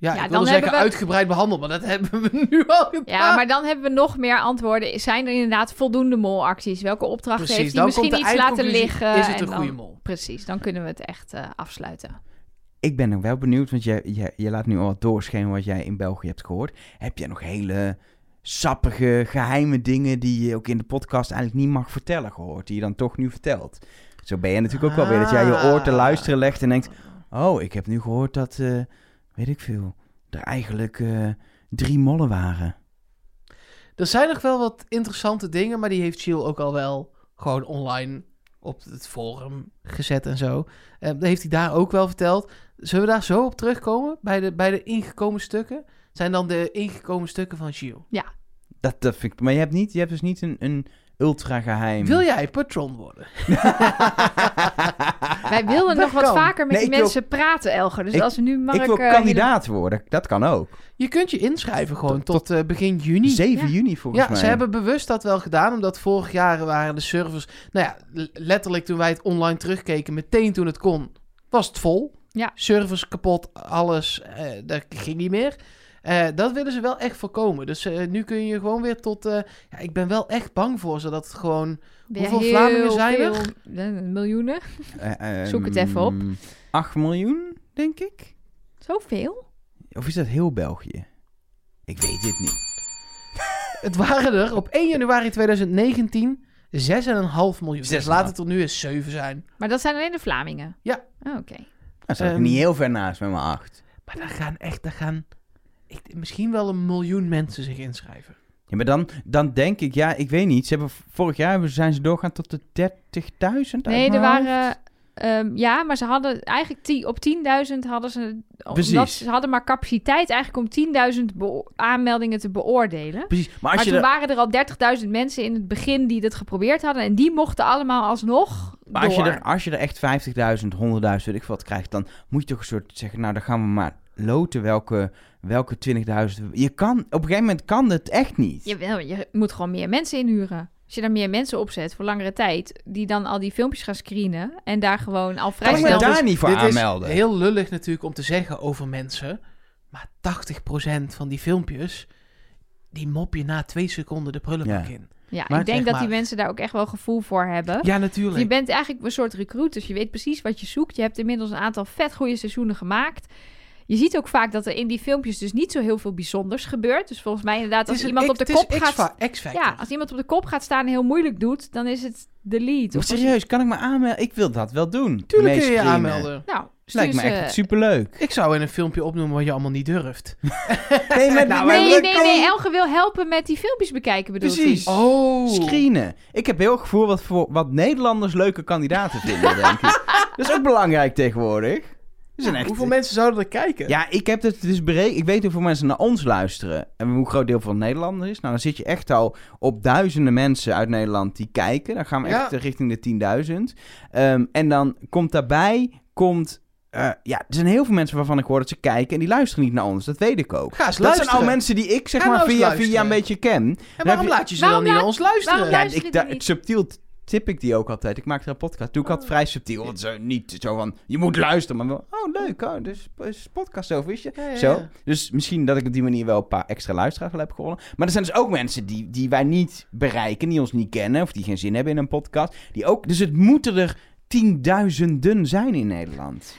S2: Ja,
S3: Ja,
S2: ik
S3: dan
S2: wilde zeggen
S3: we-
S2: uitgebreid behandeld. Maar dat hebben we nu al gedaan.
S3: Ja, maar dan hebben we nog meer antwoorden. Zijn er inderdaad voldoende molacties? Welke opdrachten
S2: Precies,
S3: heeft hij misschien iets laten liggen?
S2: Is het
S3: en
S2: een
S3: dan-
S2: goede mol?
S3: Precies, dan kunnen we het echt eh, afsluiten.
S1: Ik ben nog wel benieuwd, want je, je, je laat nu al wat doorschemeren wat jij in België hebt gehoord. Heb jij nog hele sappige, geheime dingen die je ook in de podcast eigenlijk niet mag vertellen gehoord, die je dan toch nu vertelt? Zo ben je natuurlijk ook wel weer, dat jij je oor te luisteren legt en denkt, oh, ik heb nu gehoord dat, eh, weet ik veel, er eigenlijk eh, drie mollen waren.
S2: Er zijn nog wel wat interessante dingen, maar die heeft Chill ook al wel gewoon online op het forum gezet en zo. Eh, dat heeft hij daar ook wel verteld. Zullen we daar zo op terugkomen bij de, bij de ingekomen stukken? Zijn dan de ingekomen stukken van Gilles?
S1: Dat, dat vind ik, maar je hebt, niet, je hebt dus niet een, een ultra geheim.
S2: Wil jij patron worden?
S3: Wij wilden
S2: dat
S3: nog wat vaker met
S1: Nee,
S3: die
S1: wil-
S3: mensen praten, Elger. Dus
S1: Ik-
S3: als we nu Mark...
S1: ik wil
S3: eh,
S1: kandidaat worden, dat kan ook.
S2: Je kunt je inschrijven gewoon
S1: Tot-
S2: tot, eh, begin juni.
S1: 7
S3: Ja.
S1: juni volgens
S2: Ja,
S1: mij.
S2: ze hebben bewust dat wel gedaan, omdat vorig jaar waren de servers... Nou ja, letterlijk toen wij het online terugkeken, meteen toen het kon, was het vol.
S3: Ja.
S2: Servers kapot, alles, eh, dat ging niet meer. Eh, dat willen ze wel echt voorkomen. Dus eh, nu kun je gewoon weer tot... eh, ja, ik ben wel echt bang voor ze dat het gewoon...
S3: weer
S2: Hoeveel
S3: heel
S2: Vlamingen zijn er?
S3: veel- eh, Miljoenen?
S1: Eh,
S3: Zoek het
S1: ehm,
S3: even op.
S1: 8 miljoen, denk ik.
S3: Zoveel?
S1: Of is dat heel België? Ik weet dit niet.
S2: Het waren er op 1 januari 2019 6,5 miljoen. Dus
S1: 6,5.
S2: laat het er nu eens 7 zijn.
S3: Maar dat zijn alleen de Vlamingen?
S2: Ja.
S3: Oh, Oké.
S1: Daar zat ik
S2: Ehm,
S1: niet heel ver naast met mijn acht.
S2: Maar daar gaan echt, daar gaan ik, misschien wel een miljoen mensen zich inschrijven.
S1: Ja, maar dan, dan denk ik, ja, ik weet niet. Ze hebben, vorig jaar hebben- zijn ze doorgaan tot de 30.000 uit
S3: Nee,
S1: mijn
S3: er
S1: hoofd.
S3: waren... ehm, ja, maar ze hadden eigenlijk die, op 10.000 hadden ze...
S1: Precies.
S3: Omdat ze hadden maar capaciteit eigenlijk om 10.000 beo- aanmeldingen te beoordelen.
S1: Precies, maar
S3: Maar
S1: als je
S3: toen
S1: er,
S3: waren er al 30.000 mensen in het begin die dit geprobeerd hadden. En die mochten allemaal alsnog
S1: maar als je er, als je er echt 50.000, 100.000, weet ik wat krijgt, dan moet je toch een soort zeggen, nou, dan gaan we maar loten welke, welke 20.000. Je kan, op een gegeven moment kan het echt niet.
S3: Jawel, je moet gewoon meer mensen inhuren. Als je daar meer mensen opzet voor langere tijd, die dan al die filmpjes gaan screenen en daar gewoon al vrij
S1: Kan
S3: snel...
S1: daar niet voor
S2: Dit
S1: aanmelden?
S2: is heel lullig natuurlijk om te zeggen over mensen. Maar 80% van die filmpjes, die mop je na twee seconden de prullenbak
S1: Ja.
S2: in.
S3: Ja,
S1: Maar
S3: ik denk dat
S2: maar-
S3: die mensen daar ook echt wel gevoel voor hebben.
S2: Ja, natuurlijk.
S3: Je bent eigenlijk een soort recruit, dus je weet precies wat je zoekt. Je hebt inmiddels een aantal vet goede seizoenen gemaakt. Je ziet ook vaak dat er in die filmpjes dus niet zo heel veel bijzonders gebeurt. Dus volgens mij inderdaad, als iemand op de kop gaat... Ja, als iemand op de kop gaat staan en heel moeilijk doet, dan is het delete. Of
S1: serieus, kan ik me aanmelden? Ik wil dat wel doen.
S2: Tuurlijk kun je je aanmelden.
S3: Nou,
S1: Lijkt me echt superleuk.
S2: Ik zou in een filmpje opnoemen wat je allemaal niet durft.
S1: Nee, maar
S2: Nou,
S3: Nee,
S1: maar-
S3: nee, nee. Elge wil helpen met die filmpjes bekijken, bedoel
S1: Precies.
S2: Oh.
S1: Screenen. Ik heb heel gevoel wat, voor, wat Nederlanders leuke kandidaten vinden, denk ik. Dat is ook belangrijk tegenwoordig. Zijn echt...
S2: Hoeveel mensen zouden er kijken?
S1: Ja, ik heb het dus berekend. Ik weet hoeveel mensen naar ons luisteren. En hoe groot deel van Nederlanders is. Nou, dan zit je echt al op duizenden mensen uit Nederland die kijken. Dan gaan we echt eh, richting de 10.000. Ehm, en dan komt daarbij, komt... eh, ja, er zijn heel veel mensen waarvan ik hoor dat ze kijken en die luisteren niet naar ons. Dat weet ik ook.
S2: Ga eens
S1: Dat
S2: luisteren.
S1: zijn al mensen die ik zeg
S2: Ga
S1: maar
S2: nou
S1: via,
S2: luisteren.
S1: via een beetje ken.
S2: En waarom
S1: je-
S2: laat je ze
S3: Waarom
S2: dan niet naar ons luisteren?
S1: Ja, ik, subtiel tip ik die ook altijd. Ik maak er een podcast. Doe ik altijd vrij subtiel. Want zo niet zo van, je moet luisteren. Maar wel, oh leuk, oh, dus is podcast over, wist je?
S2: Ja, ja,
S1: Zo.
S2: ja.
S1: Dus misschien dat ik op die manier wel een paar extra luisteraars wel heb gewonnen. Maar er zijn dus ook mensen die, die wij niet bereiken, die ons niet kennen. Of die geen zin hebben in een podcast. Die ook, dus het moeten er tienduizenden zijn in Nederland.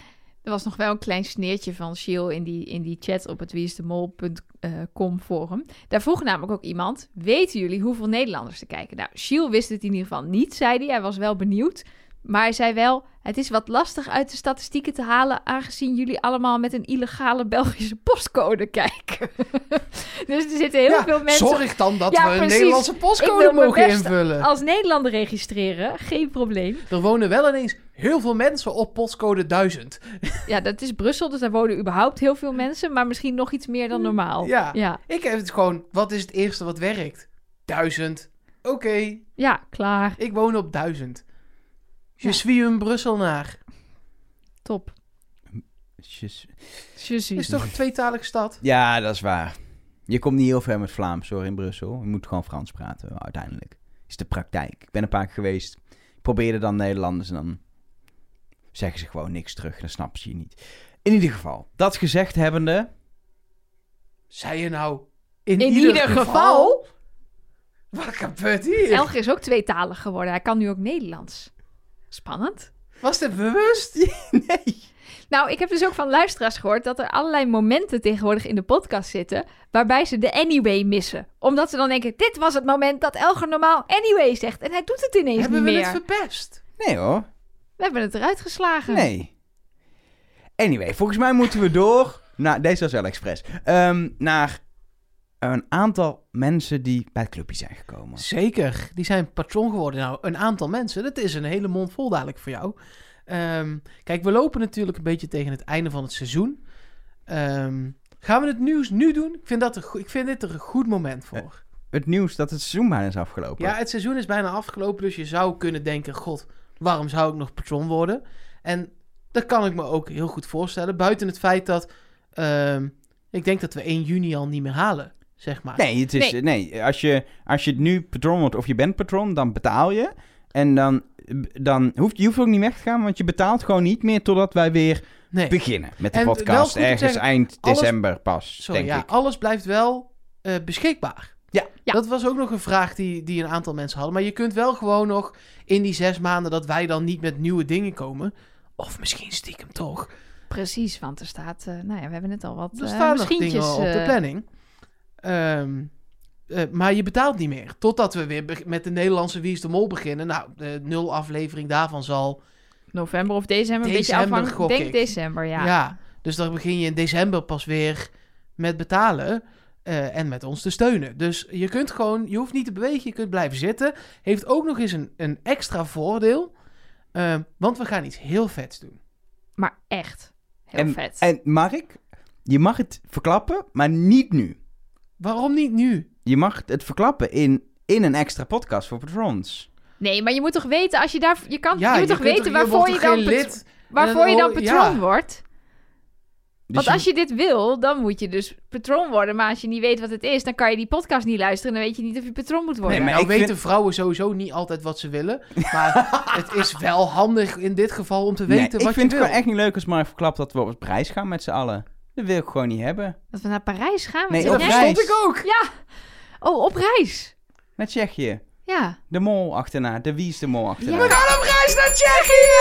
S3: Er was nog wel een klein sneertje van Shiel in die, in die chat op het wieisdemol.com forum. Daar vroeg namelijk ook iemand, weten jullie hoeveel Nederlanders er kijken? Nou, Shiel wist het in ieder geval niet, zei hij. Hij was wel benieuwd. Maar hij zei wel, het is wat lastig uit de statistieken te halen... aangezien jullie allemaal met een illegale Belgische postcode kijken. dus er zitten heel
S2: Ja,
S3: veel mensen...
S2: Zorg dan dat
S3: Ja,
S2: we een. Nederlandse postcode mogen invullen.
S3: Als Nederlander registreren, geen probleem.
S2: Er wonen wel ineens heel veel mensen op postcode 1000.
S3: Ja, dat is Brussel, dus daar wonen überhaupt heel veel mensen... maar misschien nog iets meer dan normaal.
S2: Ja.
S3: ja.
S2: Ik heb het gewoon, wat is het eerste wat werkt? 1000. Oké,
S3: Ja, klaar.
S2: ik woon op 1000. Je
S3: Ja.
S2: suis een Brusselnaar.
S3: Top. Je suis.
S2: Is toch een tweetalige stad?
S1: Ja, dat is waar. Je komt niet heel ver met Vlaams hoor in Brussel. Je moet gewoon Frans praten uiteindelijk. Is de praktijk. Ik ben een paar keer geweest. Ik probeerde dan Nederlanders en dan zeggen ze gewoon niks terug. Dan snappen ze je niet. In ieder geval, dat gezegd hebbende...
S2: Zei je nou in,
S3: In ieder geval?
S2: Wat gebeurt hier?
S3: Elger is ook tweetalig geworden. Hij kan nu ook Nederlands. Spannend.
S2: Was dit bewust?
S1: nee.
S3: Nou, ik heb dus ook van luisteraars gehoord dat er allerlei momenten tegenwoordig in de podcast zitten. waarbij ze de anyway missen. Omdat ze dan denken: dit was het moment dat Elger normaal anyway zegt. En hij doet het ineens
S2: Hebben we
S3: niet
S2: het
S3: meer.
S2: verpest?
S1: Nee hoor.
S3: We hebben het eruit geslagen.
S1: Nee. Anyway, volgens mij moeten we door... naar deze was wel expres. Ehm, naar een aantal mensen die bij het clubje zijn gekomen.
S2: Zeker, die zijn patron geworden. Nou, een aantal mensen, dat is een hele mond vol dadelijk voor jou. Ehm, kijk, we lopen natuurlijk een beetje tegen het einde van het seizoen. Ehm, gaan we het nieuws nu doen? Ik vind, dat een, ik vind dit er een goed moment voor.
S1: Het nieuws dat het seizoen bijna is afgelopen.
S2: Ja, het seizoen is bijna afgelopen, dus je zou kunnen denken... God, waarom zou ik nog patron worden? En dat kan ik me ook heel goed voorstellen. Buiten het feit dat... ehm, ik denk dat we 1 juni al niet meer halen, zeg maar.
S1: Nee, het is,
S3: Nee.
S1: nee. Als, je, als je nu patron wordt of je bent patron, dan betaal je. En dan, dan hoeft je hoeft ook niet weg te gaan, want je betaalt gewoon niet meer totdat wij weer
S2: Nee.
S1: beginnen met de
S2: En
S1: podcast. Ergens
S2: zeggen,
S1: eind
S2: alles-
S1: december pas,
S2: Zo,
S1: denk
S2: ja,
S1: ik.
S2: alles blijft wel eh, beschikbaar.
S1: Ja.
S3: Ja.
S2: Dat was ook nog een vraag die, die een aantal mensen hadden. Maar je kunt wel gewoon nog in die zes maanden dat wij dan niet met nieuwe dingen komen. Of misschien stiekem toch.
S3: Precies, want er staat. eh, nou ja, we hebben net al wat.
S2: Er
S3: eh,
S2: staan nog
S3: misschientjes,
S2: dingen op de
S3: eh,
S2: planning. Ehm, eh, maar je betaalt niet meer. Totdat we weer met de Nederlandse Wie is de Mol beginnen. Nou, de nul aflevering daarvan zal...
S3: November of december, een beetje
S2: December,
S3: afhankelijk. Ik denk
S2: ik.
S3: december,
S2: Ja.
S3: ja.
S2: dus dan begin je in december pas weer met betalen. Eh, en met ons te steunen. Dus je kunt gewoon, je hoeft niet te bewegen, je kunt blijven zitten. Heeft ook nog eens een, een extra voordeel. eh, want we gaan iets heel vets doen.
S3: Maar echt. Heel
S1: En,
S3: vet.
S1: en Mark, je mag het verklappen, maar niet nu.
S2: Waarom niet nu?
S1: Je mag het verklappen in, in een extra podcast voor patrons.
S3: Nee, maar je moet toch weten, als je daar... Je, kan,
S2: Ja,
S3: je moet toch weten waarvoor je, dan,
S2: lid.
S3: waarvoor je dan
S2: dan-
S3: patroon
S2: ja.
S3: wordt.
S1: Dus
S3: Want als je dit wil, dan moet je dus patroon worden. Maar als je niet weet wat het is, dan kan je die podcast niet luisteren. En dan weet je niet of je patroon moet worden.
S2: Nee, maar nou
S1: ik
S2: weten vrouwen sowieso niet altijd wat ze willen. Maar het is wel handig in dit geval om te
S1: Nee,
S2: weten
S1: ik
S2: wat
S1: vind
S2: je
S1: het
S2: wil.
S1: gewoon echt niet leuk als Mark verklapt dat we op het prijs gaan met z'n allen. Dat wil ik gewoon niet hebben.
S3: Dat we naar Parijs gaan.
S1: Nee, op reis.
S2: verstond ik ook.
S3: Ja. Oh, op reis.
S1: Naar Tsjechië.
S3: Ja.
S1: De mol achterna. De wie is de mol achterna.
S3: Ja.
S2: We gaan op reis naar Tsjechië!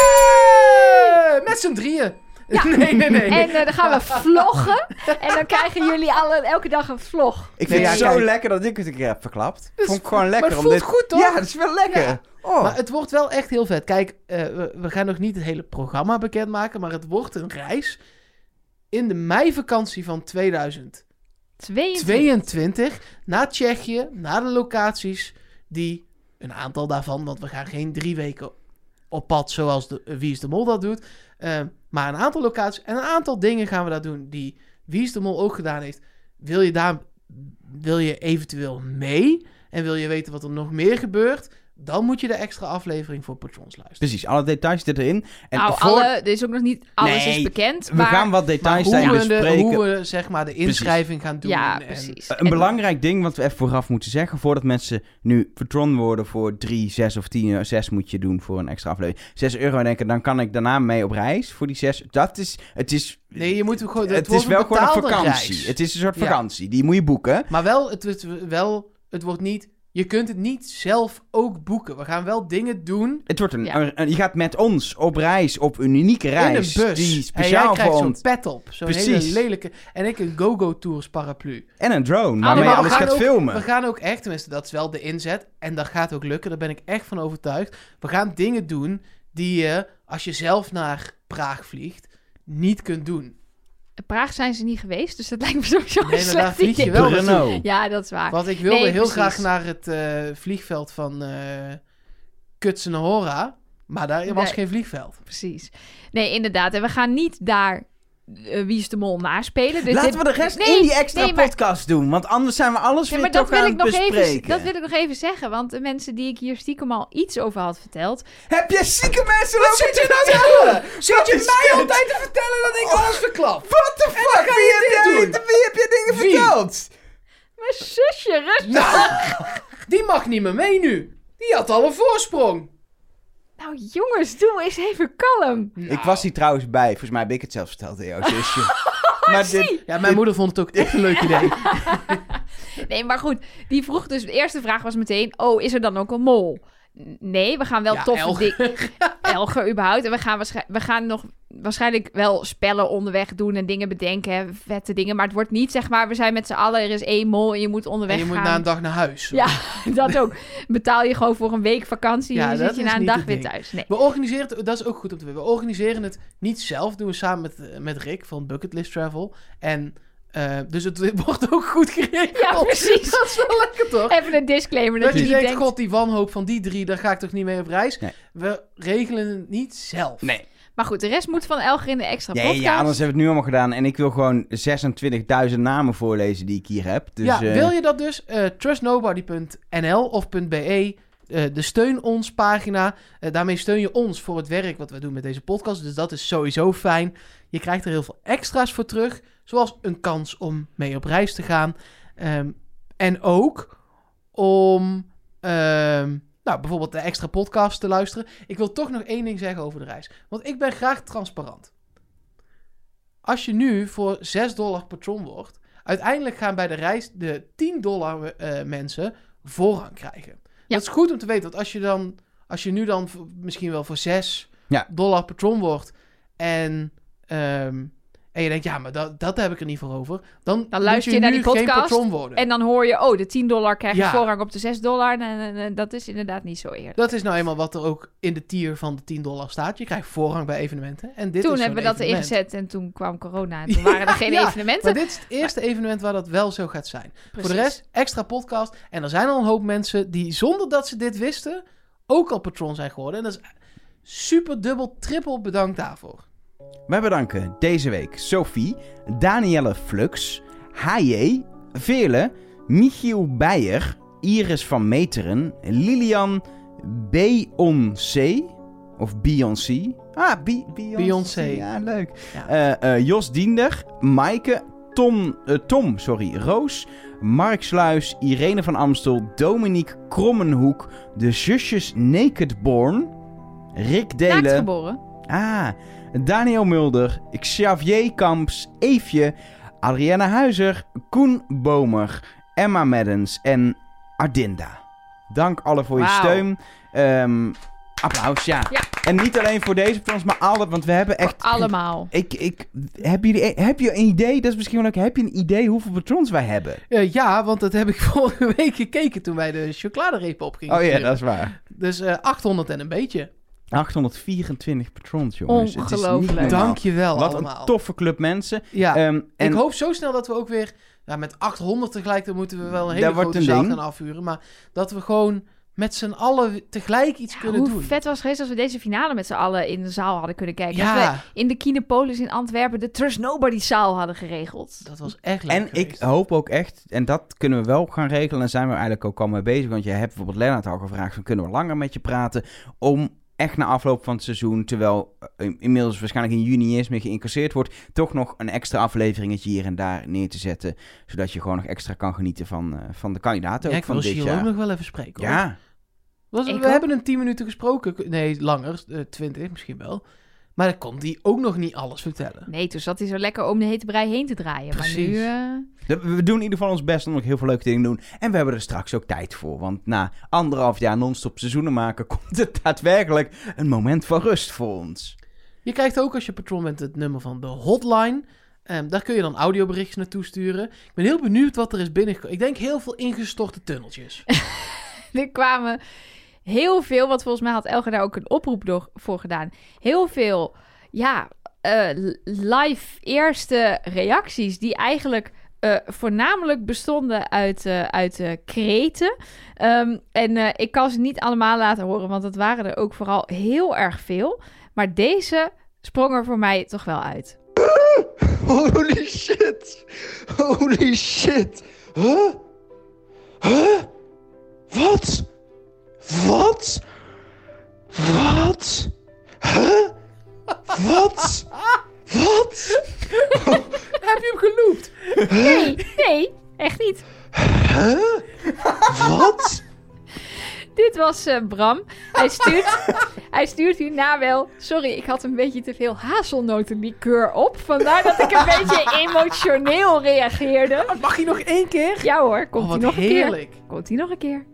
S2: Met z'n drieën.
S3: Ja.
S2: Nee, nee, nee.
S3: En eh, dan gaan we vloggen. en dan krijgen jullie alle, elke dag een vlog.
S1: Ik vind
S2: Nee,
S1: het
S2: ja,
S1: zo
S2: kijk.
S1: lekker dat ik het een keer heb verklapt.
S2: Dus-
S1: Vond ik gewoon lekker.
S2: maar het
S1: om
S2: voelt
S1: dit...
S2: goed, toch?
S1: Ja, dat is wel lekker.
S2: Ja.
S1: Oh.
S2: Maar het wordt wel echt heel vet. Kijk, eh, we, we gaan nog niet het hele programma bekendmaken, maar het wordt een reis in de meivakantie van 2022
S3: 22.
S2: naar Tsjechië, naar de locaties die, een aantal daarvan, want we gaan geen drie weken op pad zoals de, eh, Wie is de Mol dat doet, eh, maar een aantal locaties en een aantal dingen gaan we daar doen die Wie is de Mol ook gedaan heeft. Wil je daar, wil je eventueel mee? En wil je weten wat er nog meer gebeurt, dan moet je de extra aflevering voor patrons luisteren.
S1: Precies, alle details zitten erin. En
S3: nou,
S1: voor-
S3: alle, er is ook nog niet alles
S1: Nee,
S3: is bekend.
S1: we
S3: maar,
S1: gaan wat
S2: Maar
S1: details
S2: hoe
S1: zijn
S2: we, de,
S1: bespreken.
S2: hoe we zeg maar de inschrijving gaan doen.
S3: Ja,
S2: en-
S3: precies.
S1: Een
S3: En-
S1: belangrijk ding wat we even vooraf moeten zeggen, voordat mensen nu patron worden voor 3, 6 of 10 euro, 6 moet je doen voor een extra aflevering. 6 euro denken, dan kan ik daarna mee op reis voor die 6. Dat is, het is,
S2: Nee, je moet gewoon. Het,
S1: het is wel gewoon een vakantie.
S2: reis.
S1: Het is een soort
S2: Ja.
S1: vakantie, die moet je boeken.
S2: Maar wel, het, het, wel, het wordt niet. Je kunt het niet zelf ook boeken. We gaan wel dingen doen
S1: Het wordt een,
S3: Ja.
S1: een- een- je gaat met ons op reis, op een unieke reis.
S2: in een bus.
S1: Die
S2: en jij
S1: speciaal
S2: krijgt
S1: voor
S2: zo'n pet op. Zo'n hele lelijke. En ik een Go-Go Tours paraplu.
S1: En een drone,
S3: maar
S1: waarmee je alles gaat
S2: ook-
S1: filmen.
S2: We gaan ook echt, tenminste dat is wel de inzet. En dat gaat ook lukken, daar ben ik echt van overtuigd. We gaan dingen doen die je, als je zelf naar Praag vliegt, niet kunt doen.
S3: Praag zijn ze niet geweest, dus dat lijkt me sowieso een
S2: Nee, maar daar vlieg je wel.
S3: Ja, dat is waar.
S2: Want ik wilde
S3: Nee,
S2: heel
S3: precies.
S2: graag naar het eh, vliegveld van eh Kutsenhora. Maar daar was
S3: Nee.
S2: geen vliegveld.
S3: Precies. Nee, inderdaad. En we gaan niet daar eh, Wie is de Mol naspelen. Dus
S1: Laten
S3: dit-
S1: we de rest
S3: Nee,
S1: in die extra
S3: nee, maar-
S1: podcast doen, want anders zijn we alles weer
S3: maar dat
S1: toch
S3: wil,
S1: aan
S3: ik nog even,
S1: bespreken.
S3: dat wil ik nog even zeggen. Want de mensen die ik hier stiekem al iets over had verteld.
S1: Heb je zieke mensen
S2: Wat zit je
S1: te
S2: nou te
S1: vertellen?
S2: Zit je mij altijd te vertellen dat ik
S1: Oh.
S2: alles verklap?
S1: What the fuck? Wie
S2: je
S1: heb,
S2: doen?
S1: wie heb je dingen
S2: Wie?
S1: verteld?
S3: Mijn zusje, rustig.
S2: Nou, die mag niet meer mee nu. Die had al een voorsprong.
S3: Nou jongens, doe eens even kalm.
S1: Ik was hier trouwens bij. Volgens mij heb ik het zelf verteld aan jouw zusje. maar dit,
S2: Ja, mijn moeder vond het ook echt een leuk idee.
S3: Nee, maar goed. Die vroeg dus... De eerste vraag was meteen... Oh, is er dan ook een mol? Nee, we gaan wel
S2: Ja,
S3: toffe
S2: elger.
S3: dingen... Elger überhaupt. En we gaan, we gaan nog waarschijnlijk wel spellen onderweg doen... en dingen bedenken, vette dingen. Maar het wordt niet, zeg maar... We zijn met z'n allen, er is één mol en je moet onderweg
S2: En je moet na een dag naar huis.
S3: Ja, dat ook. Betaal je gewoon voor een week vakantie...
S2: Ja,
S3: en dan zit je na een dag weer thuis. Nee.
S2: We organiseren het, dat is ook goed om te weten. We organiseren het niet zelf, doen we samen met, eh, met Rick van Bucketlist Travel. En eh, dus het wordt ook goed geregeld.
S3: Ja, precies.
S2: Dat is wel lekker toch?
S3: Even een disclaimer dat,
S2: Dat je
S3: niet
S2: denkt,
S3: denkt...
S2: god, die wanhoop van die drie, daar ga ik toch niet mee op reis.
S1: Nee.
S2: We regelen het niet zelf.
S1: nee.
S3: Maar goed, de rest moet van Elger in de extra
S1: Nee,
S3: podcast.
S1: ja, anders hebben we het nu allemaal gedaan. En ik wil gewoon 26.000 namen voorlezen die ik hier heb. Dus,
S2: ja,
S1: eh,
S2: wil je dat dus? eh, trustnobody.nl of .be, eh, de steun ons pagina. Eh, daarmee steun je ons voor het werk wat we doen met deze podcast. Dus dat is sowieso fijn. Je krijgt er heel veel extra's voor terug. Zoals een kans om mee op reis te gaan. Ehm, en ook om ehm, nou, bijvoorbeeld de extra podcast te luisteren. Ik wil toch nog één ding zeggen over de reis. Want ik ben graag transparant. Als je nu voor 6 dollar patron wordt, uiteindelijk gaan bij de reis de 10 dollar eh, mensen voorrang krijgen.
S3: Ja.
S2: Dat is goed om te weten, want als je, dan, als je nu dan misschien wel voor 6
S1: Ja.
S2: dollar patron wordt en, ehm, en je denkt, ja, maar dat, dat heb ik er niet voor over, dan, moet
S3: luister je naar
S2: nu
S3: die
S2: geen
S3: podcast
S2: patron worden.
S3: En dan hoor je, oh, de 10 dollar krijg je
S2: Ja.
S3: voorrang op de 6 dollar. Nee, dat is inderdaad niet zo eerlijk.
S2: Dat is nou eenmaal wat er ook in de tier van de 10 dollar staat. Je krijgt voorrang bij evenementen. En dit
S3: toen
S2: is
S3: hebben we dat
S2: evenement.
S3: ingezet en toen kwam corona en toen waren er geen
S2: Ja,
S3: evenementen.
S2: Maar dit is het eerste evenement waar dat wel zo gaat zijn. Voor de rest, extra podcast. En er zijn al een hoop mensen die zonder dat ze dit wisten, ook al patron zijn geworden. En dat is super dubbel, triple bedankt daarvoor.
S1: Wij bedanken deze week Sophie, Danielle Flux, H.J., Veerle, Michiel Beijer, Iris van Meteren, Lilian Beyoncé, of Beyoncé. Ah, Beyoncé.
S2: Beyoncé.
S1: Ja, leuk.
S2: Ja.
S1: Eh, eh, Jos Diender, Maaike, Tom, eh, Tom sorry, Roos, Mark Sluis, Irene van Amstel, Dominique Krommenhoek, de zusjes Nakedborn, Rick Delen...
S3: Naaktgeboren.
S1: Ah, Daniel Mulder, Xavier Kamps, Eefje, Adriana Huizer, Koen Bomer, Emma Maddens en Ardinda. Dank allen voor je steun. Ehm, applaus, ja.
S3: Ja.
S1: En niet alleen voor deze patrons, maar alle, want we hebben echt...
S3: Allemaal.
S1: Ik, ik, heb, je, heb je een idee, dat is misschien wel leuk, heb je een idee hoeveel patrons wij hebben?
S2: Eh, ja, want dat heb ik vorige week gekeken toen wij de chocoladereep op gingen
S1: Oh ja, dat is waar.
S2: Dus eh 800 en een beetje.
S1: 824 patrons, jongens. Het is niet
S3: Ongelooflijk.
S1: normaal.
S2: Dankjewel
S1: Wat
S2: allemaal.
S1: een toffe club mensen.
S2: Ja,
S1: Ehm, en
S2: ik hoop zo snel dat we ook weer... Ja, met 800 tegelijk, dan moeten we wel een hele grote
S1: een
S2: zaal
S1: ding.
S2: gaan afhuren. Maar dat we gewoon met z'n allen tegelijk iets kunnen
S3: Hoe
S2: doen.
S3: vet was het geweest als we deze finale met z'n allen in de zaal hadden kunnen kijken.
S2: Ja.
S3: Dat we in de Kinepolis in Antwerpen de Trust Nobody zaal hadden geregeld.
S2: Dat was echt leuk
S1: En ik hoop ook echt, en dat kunnen we wel gaan regelen, en zijn we eigenlijk ook al mee bezig. Want je hebt bijvoorbeeld Lennart al gevraagd, van kunnen we langer met je praten, om echt na afloop van het seizoen, terwijl eh, inmiddels waarschijnlijk in juni eerst meer geïncasseerd wordt, toch nog een extra afleveringetje hier en daar neer te zetten. Zodat je gewoon nog extra kan genieten van, eh, van de kandidaten
S2: Ja,
S1: ook
S2: ik
S1: van
S2: wil
S1: dit
S2: Gilles
S1: jaar.
S2: ook nog wel even spreken. hoor.
S1: Ja,
S2: Was, we
S3: ook.
S2: hebben een 10 minuten gesproken. Nee, langer. eh 20 misschien wel. Maar dan kon die ook nog niet alles vertellen.
S3: Nee, toen zat hij zo lekker om de hete brei heen te draaien.
S2: Precies.
S3: Maar nu... eh,
S1: we doen in ieder geval ons best om nog heel veel leuke dingen te doen. En we hebben er straks ook tijd voor. Want na anderhalf jaar non-stop seizoenen maken, komt het daadwerkelijk een moment van rust voor ons.
S2: Je krijgt ook als je patron bent het nummer van de hotline. Ehm, daar kun je dan audioberichtjes naartoe sturen. Ik ben heel benieuwd wat er is binnengekomen. Ik denk heel veel ingestorte tunneltjes.
S3: er kwamen heel veel, want volgens mij had Elger daar ook een oproep door, voor gedaan. Heel veel, ja, eh, live eerste reacties die eigenlijk eh, voornamelijk bestonden uit, eh uit kreten. Ehm, en ik kan ze niet allemaal laten horen, want het waren er ook vooral heel erg veel. Maar deze sprong er voor mij toch wel uit.
S5: Holy shit. Holy shit. Huh? Huh? Wat? Wat? Wat? Huh? Wat? Wat?
S2: Heb je hem geloopt?
S3: Nee, nee, echt niet.
S5: Huh? Wat?
S3: Dit was eh, Bram. Hij stuurt, hij stuurt hierna wel... Sorry, ik had een beetje te veel hazelnotenlikeur op. Vandaar dat ik een beetje emotioneel reageerde.
S2: Mag hij nog één keer?
S3: Ja hoor, komt
S2: oh,
S3: hij
S2: wat
S3: nog een keer.
S2: heerlijk.
S3: Komt hij nog een keer.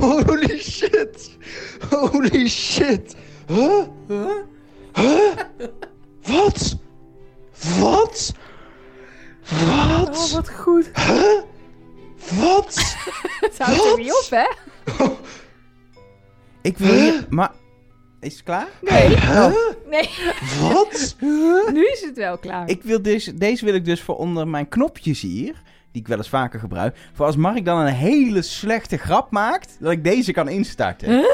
S5: Holy shit. Holy shit. Huh? Huh? Wat? Wat?
S2: Oh,
S5: Wat?
S2: wat goed.
S5: Huh? Wat?
S3: Het houdt er niet op, hè?
S1: Ik wil hier... Maar... Is het klaar?
S3: Nee,
S5: Huh?
S3: nee.
S5: Wat?
S3: Nu is het wel klaar.
S1: Ik wil deze, deze wil ik dus voor onder mijn knopjes hier, die ik wel eens vaker gebruik, voor als Mark dan een hele slechte grap maakt, dat ik deze kan instarten.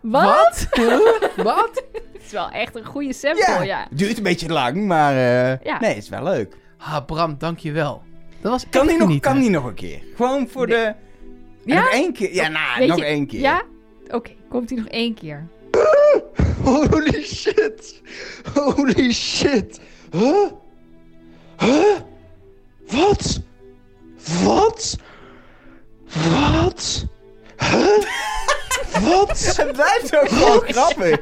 S3: Wat?
S2: Wat?
S3: Het is wel echt een goede sample, ja.
S1: Het duurt een beetje lang, maar eh,
S3: Ja.
S1: nee, het is wel leuk.
S2: Ah, Bram, dankjewel. Dat was
S1: Kan die, nog, kan die nog een keer? Gewoon voor de...
S3: Ja?
S1: Nog één keer? Ja, nou,
S3: Weet
S1: nog
S3: je-
S1: één keer.
S3: Ja? Oké, komt hij nog één keer.
S5: Holy shit. Holy shit. Huh? Huh? Wat? Wat? Wat? Huh? Wat?
S1: Het blijft ook gewoon grappig.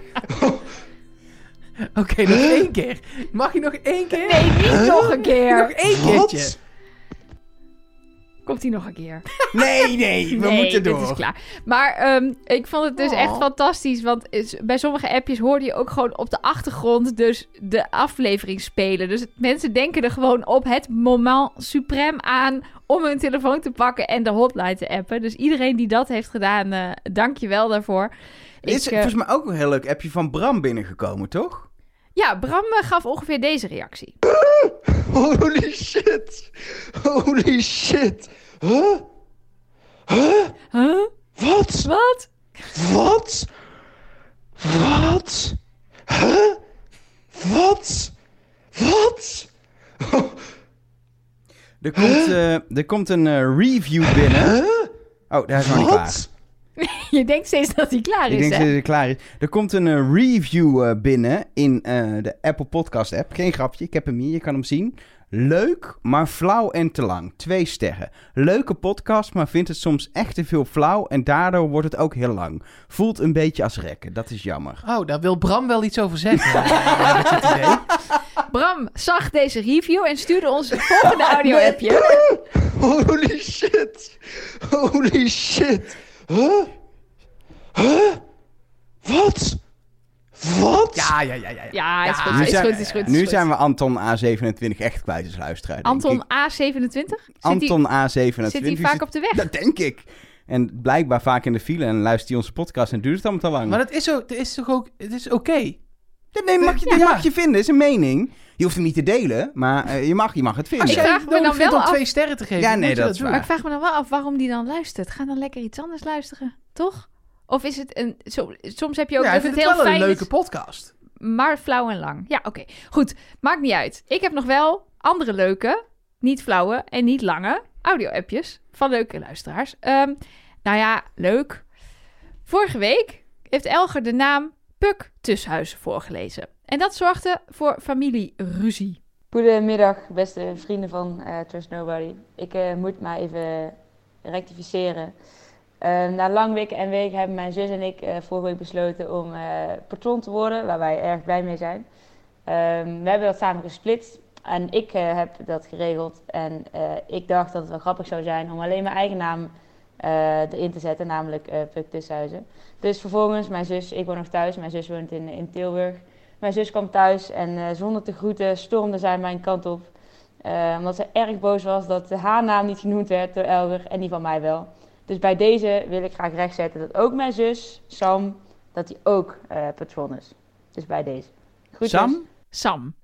S2: Oké, nog één keer. Mag je nog één keer?
S3: Nee, niet nog een
S2: Nog
S3: keer.
S2: één keertje.
S5: Wat?
S3: Komt hij nog een keer?
S1: Nee, nee, we
S3: nee,
S1: moeten door.
S3: dit is klaar. Maar ehm, ik vond het dus
S2: Oh.
S3: echt fantastisch. Want is- bij sommige appjes hoorde je ook gewoon op de achtergrond dus de aflevering spelen. Dus mensen denken er gewoon op het moment suprem aan om hun telefoon te pakken en de hotline te appen. Dus iedereen die dat heeft gedaan, eh dank je wel daarvoor.
S1: Er is
S3: Ik, eh,
S1: volgens mij ook een heel leuk appje van Bram binnengekomen, toch?
S3: ja, Bram eh, gaf ongeveer deze reactie.
S5: Holy shit. Holy shit. Huh? Huh?
S3: Huh?
S5: Wat?
S3: Wat?
S5: Wat? Wat? Huh? Wat? Wat?
S1: Er komt, eh, er komt een eh, review binnen.
S5: Huh?
S1: Oh, daar is nog niet klaar.
S3: Je denkt steeds dat hij klaar
S1: Ik
S3: is,
S1: denk
S3: hè?
S1: dat het klaar is. Er komt een eh, review eh, binnen in eh, de Apple Podcast app. Geen grapje, ik heb hem hier, je kan hem zien. Leuk, maar flauw en te lang. Twee sterren. Leuke podcast, maar vindt het soms echt te veel flauw en daardoor wordt het ook heel lang. Voelt een beetje als rekken, dat is jammer.
S2: Oh, daar wil Bram wel iets over zeggen. ik idee.
S3: Bram zag deze review en stuurde ons het volgende audio-appje.
S5: Holy shit. Holy shit. Huh? Huh? Wat? Wat?
S2: Ja, ja, ja, ja.
S3: Ja, is goed,
S1: nu
S3: is
S1: zijn,
S3: goed, is goed. is
S1: nu
S3: goed.
S1: zijn we Anton A27 echt kwijt als luisteraar.
S3: Anton
S1: ik.
S3: A27? Zit
S1: Anton A27.
S3: hij, zit hij vaak op de weg?
S1: Dat denk ik. En blijkbaar vaak in de file en luistert hij onze podcast en duurt het allemaal te lang.
S2: Maar dat is, ook, dat is toch ook... Het is oké.
S1: Ja, nee, mag je,
S2: Ja.
S1: dit mag je vinden, is een mening. Je hoeft hem niet te delen, maar eh, je, mag, je mag het vinden.
S2: Als
S3: Ik
S2: jij
S3: vraag
S2: het
S3: me dan wel
S2: om
S3: af-
S2: twee sterren te geven,
S1: Ja, nee, dat is
S2: doen.
S1: waar.
S3: Maar ik vraag me dan wel af waarom die dan luistert. Ga dan lekker iets anders luisteren, toch? Of is het een... Zo, soms heb je ook
S2: Ja,
S3: dat
S2: ik
S3: het heel
S2: het wel
S3: fijn
S2: een leuke
S3: is,
S2: podcast.
S3: maar flauw en lang. Ja, oké. Goed, maakt niet uit. Ik heb nog wel andere leuke, niet flauwe en niet lange audio-appjes van leuke luisteraars. Ehm, nou ja, leuk. Vorige week heeft Elger de naam Puk Tushuizen voorgelezen. En dat zorgde voor familieruzie.
S6: Goedemiddag, beste vrienden van eh, Trust Nobody. Ik eh, moet maar even rectificeren. Eh, na lang wikken en wegen hebben mijn zus en ik vorige week besloten om patron te worden, waar wij erg blij mee zijn. Ehm, we hebben dat samen gesplitst en ik heb dat geregeld. En ik dacht dat het wel grappig zou zijn om alleen mijn eigen naam erin te zetten, namelijk eh Puk Tussenhuizen. Dus vervolgens, mijn zus, ik woon nog thuis, mijn zus woont in, in Tilburg. Mijn zus kwam thuis en eh, zonder te groeten stormde zij mijn kant op. Eh, omdat ze erg boos was dat haar naam niet genoemd werd door Elger en die van mij wel. Dus bij deze wil ik graag rechtzetten dat ook mijn zus, Sam, dat die ook eh patron is. Dus bij deze. Groetjes.
S1: Sam,
S3: Sam.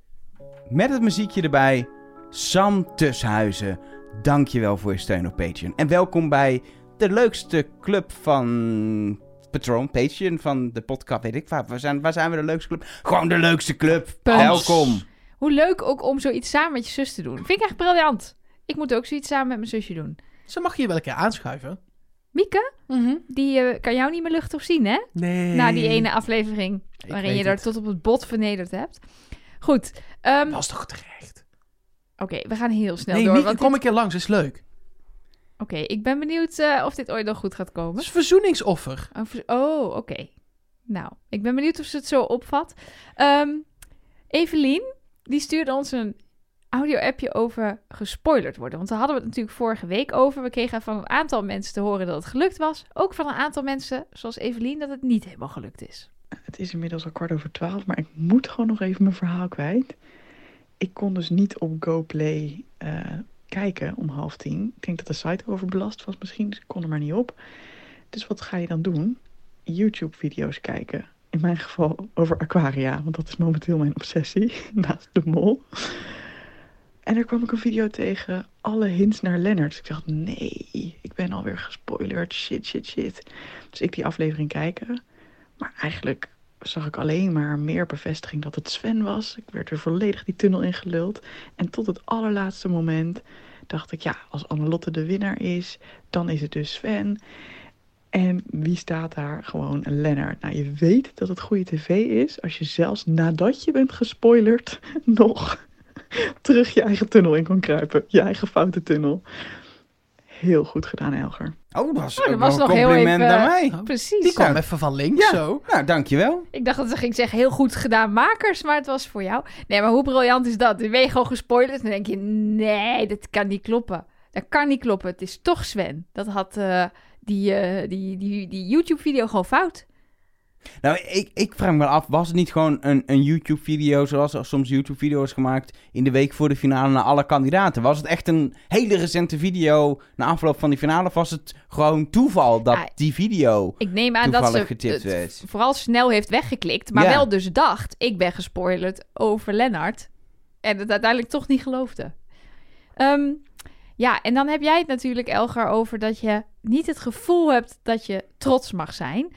S1: met het muziekje erbij. Sam Tushuizen, dankjewel voor je steun op Patreon. En welkom bij de leukste club van Patron, Patreon, van de podcast. Weet ik waar, waar zijn, waar zijn we de leukste club? Gewoon de leukste club.
S3: Punt.
S1: Welkom.
S3: Hoe leuk ook om zoiets samen met je zus te doen. Vind ik echt briljant. Ik moet ook zoiets samen met mijn zusje doen.
S2: Ze mag je hier wel een keer aanschuiven.
S3: Mieke, die eh, kan jou niet meer luchtig zien, hè?
S2: Nee.
S3: Na die ene aflevering
S2: Ik
S3: waarin je
S2: het.
S3: tot op het bot vernederd hebt. Goed, ehm,
S2: Dat was toch terecht?
S3: oké, we gaan heel snel
S2: Nee,
S3: door.
S2: Mieke,
S3: want
S2: kom
S3: dit-
S2: een keer langs, is leuk.
S3: Oké, ik ben benieuwd eh, of dit ooit nog goed gaat
S2: Het
S3: komen.
S2: is verzoeningsoffer.
S3: Oh, oké. Nou, ik ben benieuwd of ze het zo opvat. Ehm Evelien, die stuurde ons een audio-appje over gespoilerd worden. Want daar hadden we het natuurlijk vorige week over. We kregen van een aantal mensen te horen dat het gelukt was. Ook van een aantal mensen, zoals Evelien, dat het niet helemaal gelukt is.
S7: Het is inmiddels al kwart over twaalf, maar ik moet gewoon nog even mijn verhaal kwijt. Ik kon dus niet op GoPlay eh, kijken om half tien. Ik denk dat de site overbelast was misschien, dus ik kon er maar niet op. Dus wat ga je dan doen? YouTube-video's kijken. In mijn geval over aquaria, want dat is momenteel mijn obsessie, naast de mol. En daar kwam ik een video tegen, alle hints naar Lennart. Ik dacht, nee, ik ben alweer gespoilerd, shit, shit, shit. Dus ik die aflevering kijken. Maar eigenlijk zag ik alleen maar meer bevestiging dat het Sven was. Ik werd weer volledig die tunnel ingeluld. En tot het allerlaatste moment dacht ik, ja, als Annelotte de winnaar is, dan is het dus Sven. En wie staat daar? Gewoon Lennart. Nou, je weet dat het goede tv is als je zelfs nadat je bent gespoilerd nog terug je eigen tunnel in kan kruipen. Je eigen foute tunnel. Heel goed gedaan, Elger.
S1: Oh, dat was,
S3: Oh, dat was
S1: wel een
S3: nog heel
S1: compliment
S3: even-
S1: naar mij.
S2: Oh,
S3: Precies.
S2: Die kwam
S1: Ja.
S2: even van links,
S1: Ja.
S2: zo.
S1: Nou, dankjewel.
S3: Ik dacht dat ze ging zeggen, heel goed gedaan makers, maar het was voor jou. Nee, maar hoe briljant is dat? Dan ben je gewoon gespoilerd en dan denk je, nee, dit kan niet kloppen. Dat kan niet kloppen. Het is toch Sven. Dat had eh, die, eh, die, die, die YouTube-video gewoon fout.
S1: Nou, ik, ik vraag me wel af, was het niet gewoon een, een YouTube-video zoals er soms YouTube-video's gemaakt in de week voor de finale naar alle kandidaten? Was het echt een hele recente video na afloop van die finale? Of was het gewoon toeval dat
S3: Ja,
S1: die video
S3: Ik neem aan dat ze
S1: getipt
S3: het
S1: werd?
S3: vooral snel heeft weggeklikt. Maar
S1: Ja.
S3: wel dus dacht, ik ben gespoilerd over Lennart. En het uiteindelijk toch niet geloofde. Ehm, ja, en dan heb jij het natuurlijk, Elger, over dat je niet het gevoel hebt dat je trots mag zijn.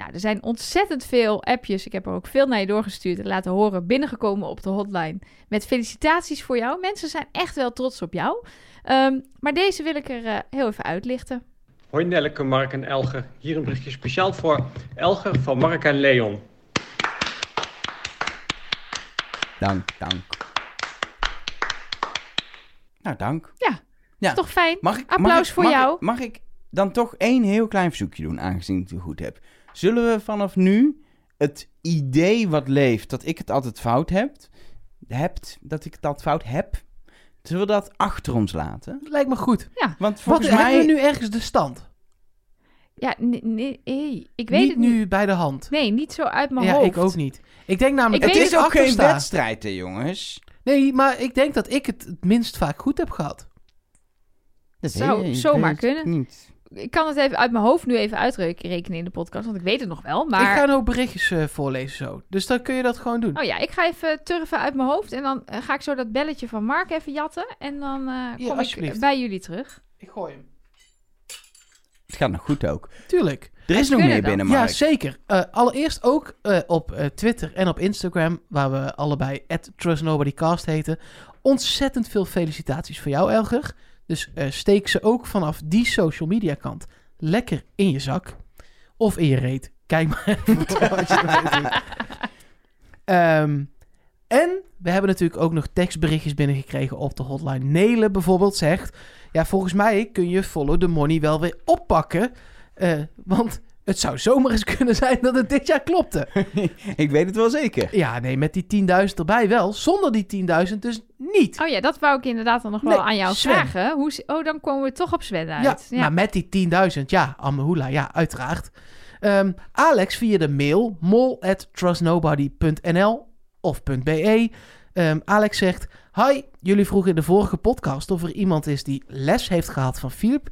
S3: Nou, er zijn ontzettend veel appjes. Ik heb er ook veel naar je doorgestuurd en laten horen. Binnengekomen op de hotline. Met felicitaties voor jou. Mensen zijn echt wel trots op jou. Ehm, maar deze wil ik er eh, heel even uitlichten.
S8: Hoi Nelleke, Mark en Elger. Hier een berichtje speciaal voor Elger van Mark en Leon.
S1: Dank, dank. Nou, dank.
S3: Ja,
S1: Ja.
S3: is toch fijn?
S1: Mag ik,
S3: Applaus
S1: mag ik-
S3: voor
S1: mag
S3: jou.
S1: Ik, mag ik dan toch één heel klein verzoekje doen, aangezien ik het goed heb? Zullen we vanaf nu het idee wat leeft dat ik het altijd fout heb, hebt, dat ik het altijd fout heb, zullen we dat achter ons laten?
S2: Lijkt me goed.
S1: Want
S2: Wat
S1: volgens
S2: hebben
S1: mij...
S2: we nu ergens de stand?
S3: Ja, nee, nee, ik weet
S2: niet
S3: het niet.
S2: nu bij de hand.
S3: Nee, niet zo uit mijn
S2: ja,
S3: hoofd.
S2: ik ook niet. Ik denk namelijk
S3: Ik
S1: Het
S2: dat
S1: is ook geen wedstrijd, hè, jongens.
S2: Nee, maar ik denk dat ik het het minst vaak goed heb gehad.
S1: Dat
S3: Zou zomaar kunnen.
S1: Niet.
S3: Ik kan het even uit mijn hoofd nu even uitrekenen in de podcast, want ik weet het nog wel. Maar
S2: Ik ga nou berichtjes eh, voorlezen zo. Dus dan kun je dat gewoon doen.
S3: oh ja, ik ga even turven uit mijn hoofd en dan eh, ga ik zo dat belletje van Mark even jatten en dan eh, kom ik bij jullie terug.
S2: Ik gooi hem.
S1: Het gaat nog goed ook.
S2: Tuurlijk.
S1: Er is nog meer binnen,
S2: Ja,
S1: Mark.
S2: zeker. Eh, allereerst ook eh, op eh, Twitter en op Instagram, waar we allebei @trustnobodycast heten. Ontzettend veel felicitaties voor jou, Elger. Dus eh, steek ze ook vanaf die social media kant lekker in je zak. Of in je reet. Kijk maar. Ehm, en we hebben natuurlijk ook nog tekstberichtjes binnengekregen op de hotline. Nele bijvoorbeeld zegt... Ja, volgens mij kun je follow the money wel weer oppakken. eh, want het zou zomaar eens kunnen zijn dat het dit jaar klopte.
S1: ik weet het wel zeker.
S2: Ja, nee, met die 10.000 erbij wel. Zonder die 10.000 dus niet.
S3: Oh ja, dat wou ik inderdaad dan nog wel aan jou
S2: Sven.
S3: vragen. Hoe, oh, dan komen we toch op Sven uit.
S2: Ja, maar met die 10.000, ja, Amahula, ja, uiteraard. Ehm, Alex via de mail mol@trustnobody.nl of .be. Ehm, Alex zegt: Hi, jullie vroegen in de vorige podcast of er iemand is die les heeft gehad van Philip.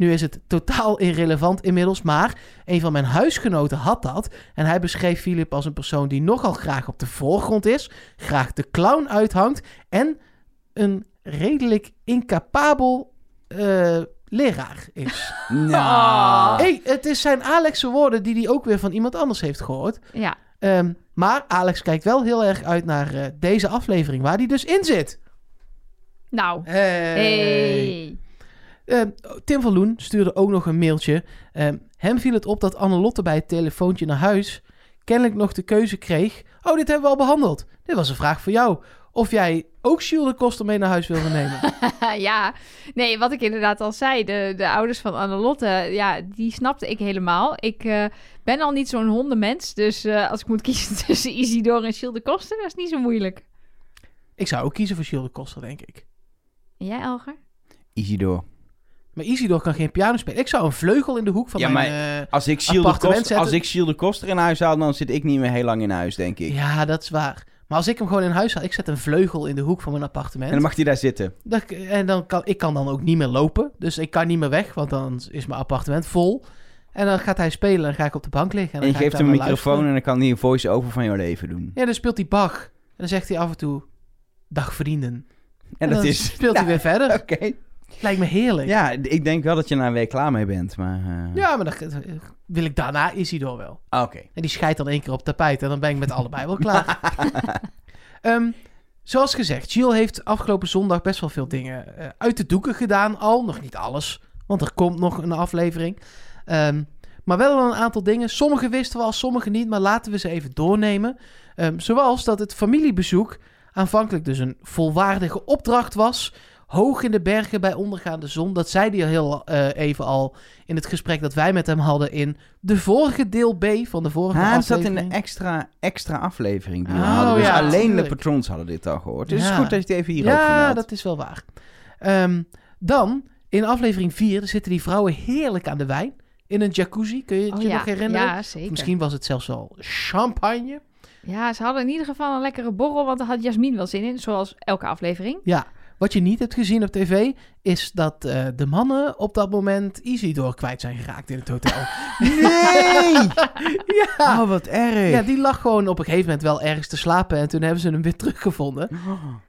S2: Nu is het totaal irrelevant inmiddels, maar een van mijn huisgenoten had dat. En hij beschreef Philip als een persoon die nogal graag op de voorgrond is, graag de clown uithangt en een redelijk incapabel eh, leraar is.
S1: Nou,
S2: Hey, het is zijn Alex' woorden die hij ook weer van iemand anders heeft gehoord.
S3: Ja,
S2: Ehm, maar Alex kijkt wel heel erg uit naar eh, deze aflevering, waar hij dus in zit.
S3: nou.
S2: Hey.
S3: Hey.
S2: Ehm, Tim van Loen stuurde ook nog een mailtje. Ehm, hem viel het op dat Annelotte bij het telefoontje naar huis kennelijk nog de keuze kreeg. Oh, dit hebben we al behandeld. Dit was een vraag voor jou. Of jij ook Jules de Koster mee naar huis wilde nemen.
S3: ja, nee, wat ik inderdaad al zei, de, de ouders van Annelotte, ja, die snapte ik helemaal. Ik eh, ben al niet zo'n hondenmens, dus eh, als ik moet kiezen tussen Isidore en Gilles de Koster, dat is niet zo moeilijk.
S2: ik zou ook kiezen voor Jules de Koster, denk ik.
S3: En jij, Elger?
S1: Isidor.
S2: Maar Isidor kan geen piano spelen. Ik zou een vleugel in de hoek van
S1: Ja,
S2: mijn...
S1: maar-
S2: eh,
S1: Als ik de
S2: Appartement
S1: Koster,
S2: zetten.
S1: als ik Shield de Koster in huis haal, dan zit ik niet meer heel lang in huis, denk ik.
S2: Ja, dat is waar. Maar als ik hem gewoon in huis haal, ik zet een vleugel in de hoek van mijn appartement.
S1: En dan mag hij daar zitten.
S2: Dat- en dan kan ik kan dan ook niet meer lopen. Dus ik kan niet meer weg, want dan is mijn appartement vol. En dan gaat hij spelen en dan ga ik op de bank liggen. En,
S1: En
S2: dan
S1: je geeft hem een microfoon en dan kan hij een voice-over van jouw leven doen.
S2: Ja, dan speelt hij Bach. En dan zegt hij af en toe, dag vrienden.
S1: En dat
S2: dan
S1: is...
S2: speelt hij weer verder.
S1: Oké.
S2: Lijkt me heerlijk. Ja,
S1: Ja, ik denk wel dat je na een week klaar mee bent, maar... eh,
S2: maar dan wil ik daarna Isidor wel.
S1: Oké.
S2: En die scheidt dan één keer op tapijt en dan ben ik met allebei wel klaar. Ehm, zoals gezegd, Jill heeft afgelopen zondag best wel veel dingen eh, uit de doeken gedaan al. Nog niet alles, want er komt nog een aflevering. Ehm, maar wel een aantal dingen. Sommige wisten we al, sommige niet, maar laten we ze even doornemen. Ehm, zoals dat het familiebezoek aanvankelijk dus een volwaardige opdracht was. Hoog in de bergen bij ondergaande zon. Dat zei hij heel eh, even al in het gesprek dat wij met hem hadden in de vorige deel B van de vorige
S1: Hij zat
S2: aflevering.
S1: in de extra, extra aflevering die we
S2: Oh,
S1: hadden. Dus
S2: ja,
S1: alleen de patrons hadden dit al gehoord. Dus het
S2: Ja.
S1: is goed dat je het even hier ook
S2: Ja, dat is wel waar. Ehm, dan In aflevering 4 zitten die vrouwen heerlijk aan de wijn. In een jacuzzi, kun je het
S3: Oh
S2: je
S3: ja,
S2: nog herinneren?
S3: ja,
S2: Of
S3: zeker.
S2: misschien was het zelfs wel champagne.
S3: Ja, ze hadden in ieder geval een lekkere borrel, want daar had Jasmin wel zin in, zoals elke aflevering.
S2: Ja, wat je niet hebt gezien op tv, is dat eh, de mannen op dat moment Isidor kwijt zijn geraakt in het hotel.
S1: Nee!
S2: ja.
S1: Oh, wat erg.
S2: ja, die lag gewoon op een gegeven moment wel ergens te slapen en toen hebben ze hem weer teruggevonden.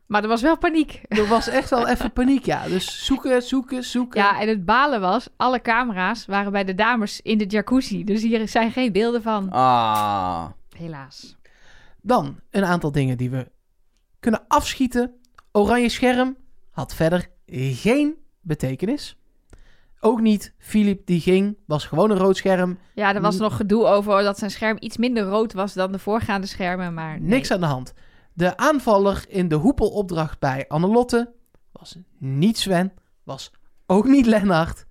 S3: Maar er was wel paniek.
S2: Er was echt wel even paniek, ja. Dus zoeken, zoeken, zoeken.
S3: Ja, en het balen was, alle camera's waren bij de dames in de jacuzzi. Dus hier zijn geen beelden van.
S1: Ah.
S3: Helaas.
S2: Dan een aantal dingen die we kunnen afschieten. Oranje scherm had verder geen betekenis. Ook niet Filip die ging, was gewoon een rood scherm.
S3: Ja, er was nog gedoe over dat zijn scherm iets minder rood was dan de voorgaande schermen, maar nee.
S2: Niks aan de hand. De aanvaller in de hoepelopdracht bij Annelotte was niet Sven, was ook niet Lennart,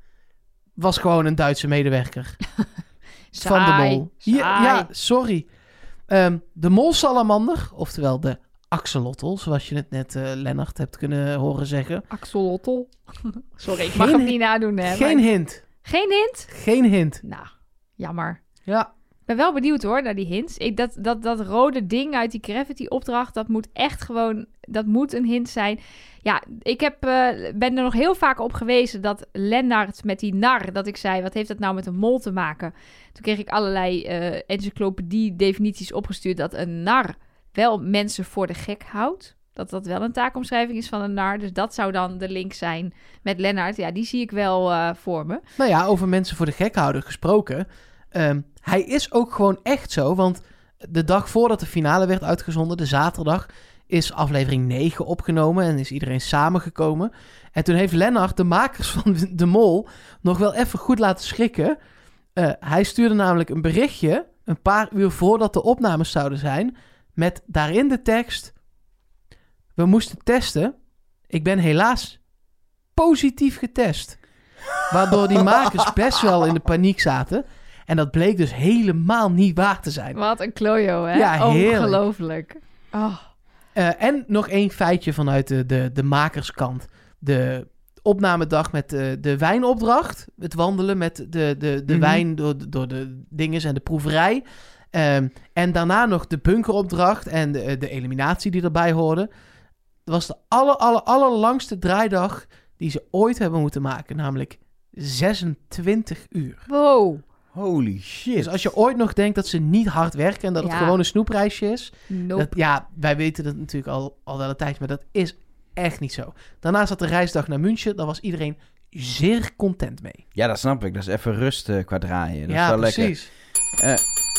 S2: was gewoon een Duitse medewerker van de mol. Ja, sorry. Ehm, de molsalamander, oftewel de axolotl, zoals je het net eh Lennart hebt kunnen horen zeggen.
S3: Axolotl. Sorry, ik mag
S2: Geen-
S3: hem niet nadoen, hè.
S2: Geen
S3: maar-
S2: hint.
S3: Geen hint?
S2: Geen hint.
S3: Nou, jammer.
S2: Ja,
S3: Ik ben wel benieuwd hoor, naar die hints. Ik, dat, dat, dat rode ding uit die Gravity-opdracht, dat moet echt gewoon, dat moet een hint zijn. Ja, ik heb, eh, ben er nog heel vaak op gewezen dat Lennart met die nar, dat ik zei, wat heeft dat nou met een mol te maken? Toen kreeg ik allerlei eh encyclopedie-definities opgestuurd dat een nar wel mensen voor de gek houdt. Dat dat wel een taakomschrijving is van een nar. Dus dat zou dan de link zijn met Lennart. Ja, die zie ik wel eh, voor me.
S2: nou ja, over mensen voor de gek houden gesproken. Ehm, hij is ook gewoon echt zo, want de dag voordat de finale werd uitgezonden, de zaterdag, is aflevering 9 opgenomen en is iedereen samengekomen. En toen heeft Lennart, de makers van De Mol, nog wel even goed laten schrikken. Eh, hij stuurde namelijk een berichtje, een paar uur voordat de opnames zouden zijn, met daarin de tekst... We moesten testen. Ik ben helaas positief getest. Waardoor die makers best wel in de paniek zaten. En dat bleek dus helemaal niet waar te zijn.
S3: Wat een klojo, hè?
S2: Ja.
S3: Ongelooflijk. Oh.
S2: Eh, en nog één feitje vanuit de, de, de makerskant. De opnamedag met de, de wijnopdracht. Het wandelen met de, de, de
S1: Mhm.
S2: wijn door, de- door de dinges en de proeverij. Ehm, en daarna nog de bunkeropdracht en de, de eliminatie die erbij hoorde. Dat was de aller, aller, allerlangste draaidag die ze ooit hebben moeten maken. Namelijk 26 uur.
S3: Wow.
S1: Holy shit.
S2: Dus als je ooit nog denkt dat ze niet hard werken en dat het gewoon een snoepreisje is.
S3: Nope.
S2: Dat, ja, wij weten dat natuurlijk al, al wel een tijdje, maar dat is echt niet zo. Daarna zat de reisdag naar München. Daar was iedereen zeer content mee.
S1: Ja, dat snap ik. Dat is even rust eh, qua draaien. Dat
S2: ja,
S1: is wel
S2: precies.
S1: lekker.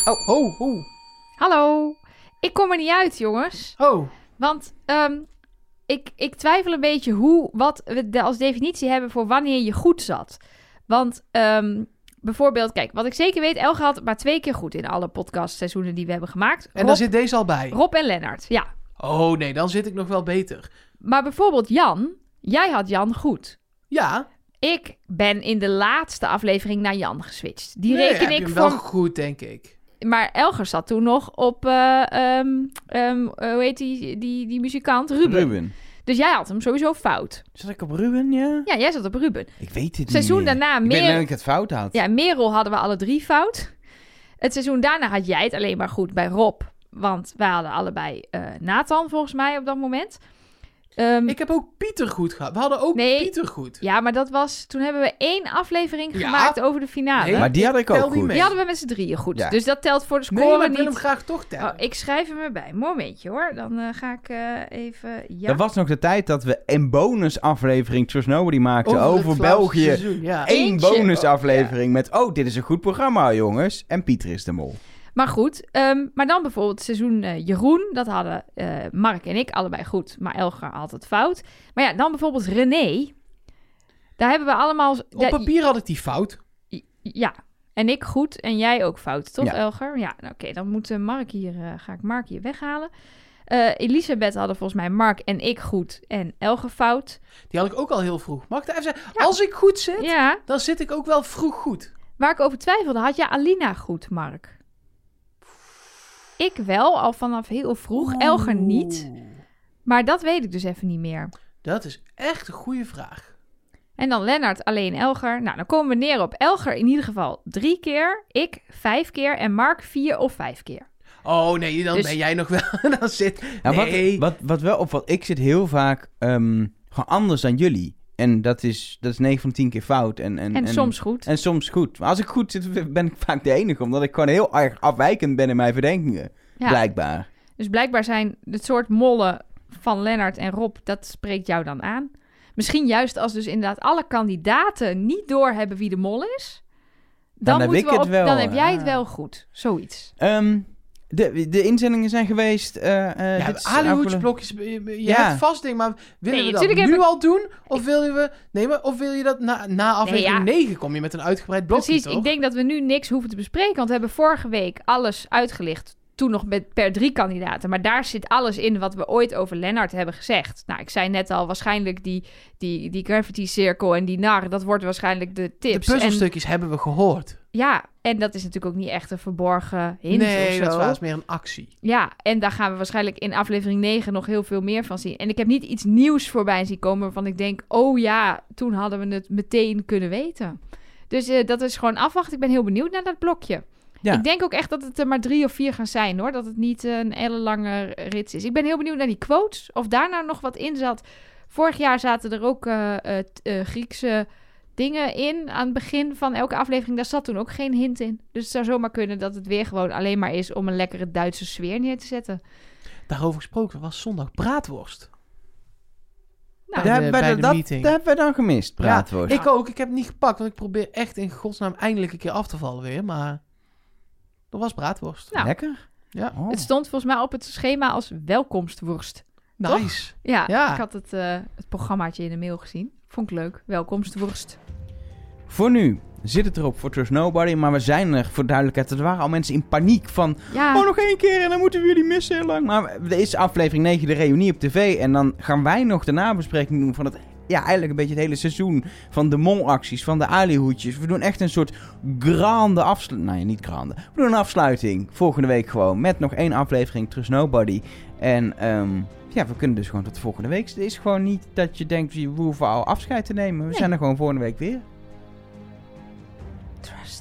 S2: Oh, oh, oh.
S3: Hallo. Ik kom er niet uit, jongens.
S2: Oh,
S3: Want ehm, ik, ik twijfel een beetje hoe, wat we de- als definitie hebben voor wanneer je goed zat. Want ehm, bijvoorbeeld, kijk, wat ik zeker weet, Elge had maar twee keer goed in alle podcastseizoenen die we hebben gemaakt.
S2: en
S3: Rob,
S2: dan zit deze al bij.
S3: Rob en Lennart, ja.
S2: Oh nee, dan zit ik nog wel beter.
S3: Maar bijvoorbeeld Jan, jij had Jan goed.
S2: Ja,
S3: Ik ben in de laatste aflevering naar Jan geswitcht. Die
S2: nee,
S3: reken
S2: heb je
S3: ik voor
S2: wel goed, denk ik.
S3: Maar Elger zat toen nog op, eh, ehm, ehm, hoe heet die, die, die muzikant? Ruben.
S1: Ruben.
S3: Dus jij had hem sowieso fout.
S1: Zat ik op Ruben, ja?
S3: Ja, jij zat op Ruben.
S1: Ik weet het
S3: Seizoen
S1: niet meer.
S3: daarna
S1: Ik
S3: meer...
S1: dat ik het fout had.
S3: Ja, Merel hadden we alle drie fout. Het seizoen daarna had jij het alleen maar goed bij Rob. Want wij hadden allebei eh, Nathan volgens mij op dat moment. Ehm,
S2: Ik heb ook Pieter goed gehad. We hadden ook
S3: Nee.
S2: Pieter goed.
S3: Ja, maar dat was... Toen hebben we één aflevering
S2: Ja.
S3: gemaakt over de finale.
S2: Nee,
S1: Maar die had ik ook goed.
S3: Die hadden we met z'n drieën goed.
S1: Ja.
S3: Dus dat telt voor de
S2: Nee,
S3: score
S2: maar ik wil hem graag toch tellen.
S3: Oh, ik schrijf hem erbij. Momentje hoor. Dan eh, ga ik eh, even... Ja.
S1: Dat was nog de tijd dat we een bonusaflevering Trust Nobody maakten
S2: het
S1: over, België.
S2: seizoen, ja.
S1: Eén bonusaflevering met, oh, dit is een goed programma, jongens. En Pieter is de mol.
S3: Maar goed, ehm, maar dan bijvoorbeeld seizoen eh, Jeroen. Dat hadden eh, Mark en ik allebei goed, maar Elger had het fout. Maar ja, dan bijvoorbeeld René. Daar hebben we allemaal...
S2: Op papier had ik die fout.
S3: Ja, en ik goed en jij ook fout, toch
S1: Ja.
S3: Elger? Ja, nou, oké, dan moet eh, Mark hier, ga ik Mark hier weghalen. Elisabeth hadden volgens mij Mark en ik goed en Elger fout.
S2: Die had ik ook al heel vroeg. Mag ik daar even zeggen?
S3: Ja.
S2: Als ik goed zit,
S3: Ja,
S2: dan zit ik ook wel vroeg goed.
S3: waar ik over twijfelde, had jij Alina goed, Mark? Ik wel, al vanaf heel vroeg. Elger niet. Maar dat weet ik dus even niet meer.
S2: Dat is echt een goede vraag.
S3: En dan Lennart alleen Elger. Nou, dan komen we neer op Elger in ieder geval drie keer. Ik vijf keer. En Mark vier of vijf keer.
S2: Oh nee, dan
S3: Dus-
S2: ben jij nog wel... dan zit...
S1: Ja,
S2: nee.
S1: wat, wat, wat wel opvalt, ik zit heel vaak ehm, gewoon anders dan jullie. En dat is, dat is 9 van de 10 keer fout. En, en,
S3: En, soms goed.
S1: En soms goed. Maar als ik goed zit, ben ik vaak de enige. Omdat ik gewoon heel erg afwijkend ben in mijn verdenkingen.
S3: Ja.
S1: Blijkbaar.
S3: Dus blijkbaar zijn het soort mollen van Lennart en Rob, dat spreekt jou dan aan. Misschien juist als dus inderdaad alle kandidaten niet doorhebben wie de mol is. Dan,
S1: heb
S3: moeten
S1: ik
S3: we
S1: het wel,
S3: Dan heb jij het
S1: ah.
S3: wel goed. Zoiets.
S1: Ehm, de, de inzendingen zijn geweest. eh eh
S2: Ja,
S1: dit is
S2: alihoedjesblokjes, je, je
S1: Ja.
S2: hebt vast ding, maar willen
S3: Nee,
S2: we dat nu
S3: ik-
S2: al doen? Of wil je, we, nee, maar, of wil je dat na, na aflevering
S3: Nee, ja.
S2: 9 kom je met een uitgebreid blokje,
S3: Precies,
S2: toch?
S3: ik denk dat we nu niks hoeven te bespreken. Want we hebben vorige week alles uitgelicht. Toen nog met per drie kandidaten. Maar daar zit alles in wat we ooit over Lennart hebben gezegd. Nou, ik zei net al, waarschijnlijk die, die, die gravity circle en die nar, dat wordt waarschijnlijk de
S2: De
S3: tips. en,
S2: puzzelstukjes hebben we gehoord.
S3: ja, en dat is natuurlijk ook niet echt een verborgen hint
S2: nee,
S3: of zo.
S2: dat eens meer een actie.
S3: Ja, en daar gaan we waarschijnlijk in aflevering 9 nog heel veel meer van zien. En ik heb niet iets nieuws voorbij zien komen waarvan ik denk... oh ja, toen hadden we het meteen kunnen weten. Dus eh, dat is gewoon afwachten. Ik ben heel benieuwd naar dat blokje.
S1: Ja.
S3: Ik denk ook echt dat het er maar drie of vier gaan zijn, hoor. Dat het niet een hele lange rits is. Ik ben heel benieuwd naar die quotes. Of daar nou nog wat in zat. Vorig jaar zaten er ook eh, eh, Griekse dingen in aan het begin van elke aflevering. Daar zat toen ook geen hint in. Dus het zou zomaar kunnen dat het weer gewoon alleen maar is om een lekkere Duitse sfeer neer te zetten.
S2: Daarover gesproken, was zondag braadworst.
S3: Nou,
S2: Bij
S1: Daar
S2: de-
S1: hebben,
S2: bij
S1: we,
S2: de
S1: dat, dat hebben we dan gemist, praatwoord.
S2: Ik ook, ik heb het niet gepakt, want ik probeer echt in godsnaam eindelijk een keer af te vallen weer. Maar er was braadworst.
S3: Nou,
S1: Lekker.
S2: Ja.
S1: Oh.
S3: Het stond volgens mij op het schema als welkomstworst.
S2: Nice.
S3: Ja,
S2: Ja.
S3: ik had het, eh, het programmaatje in de mail gezien. Vond ik leuk. Welkomstworst.
S1: Voor nu zit het erop voor Trust Nobody. Maar we zijn er, voor duidelijkheid, er waren al mensen in paniek van...
S3: Ja,
S1: Oh, nog één keer en dan moeten we jullie missen heel lang. Maar er is aflevering 9 de reunie op tv. En dan gaan wij nog de nabespreking doen van het... Ja, eigenlijk een beetje het hele seizoen van de molacties, van de alihoedjes. We doen echt een soort grande afsluiting. Nee, niet grande. We doen een afsluiting volgende week gewoon. Met nog één aflevering Trust Nobody. En ehm, ja, we kunnen dus gewoon tot volgende week. Het is gewoon niet dat je denkt, we hoeven al afscheid te nemen. We
S3: Nee.
S1: zijn er gewoon volgende week weer.
S3: Trust nobody.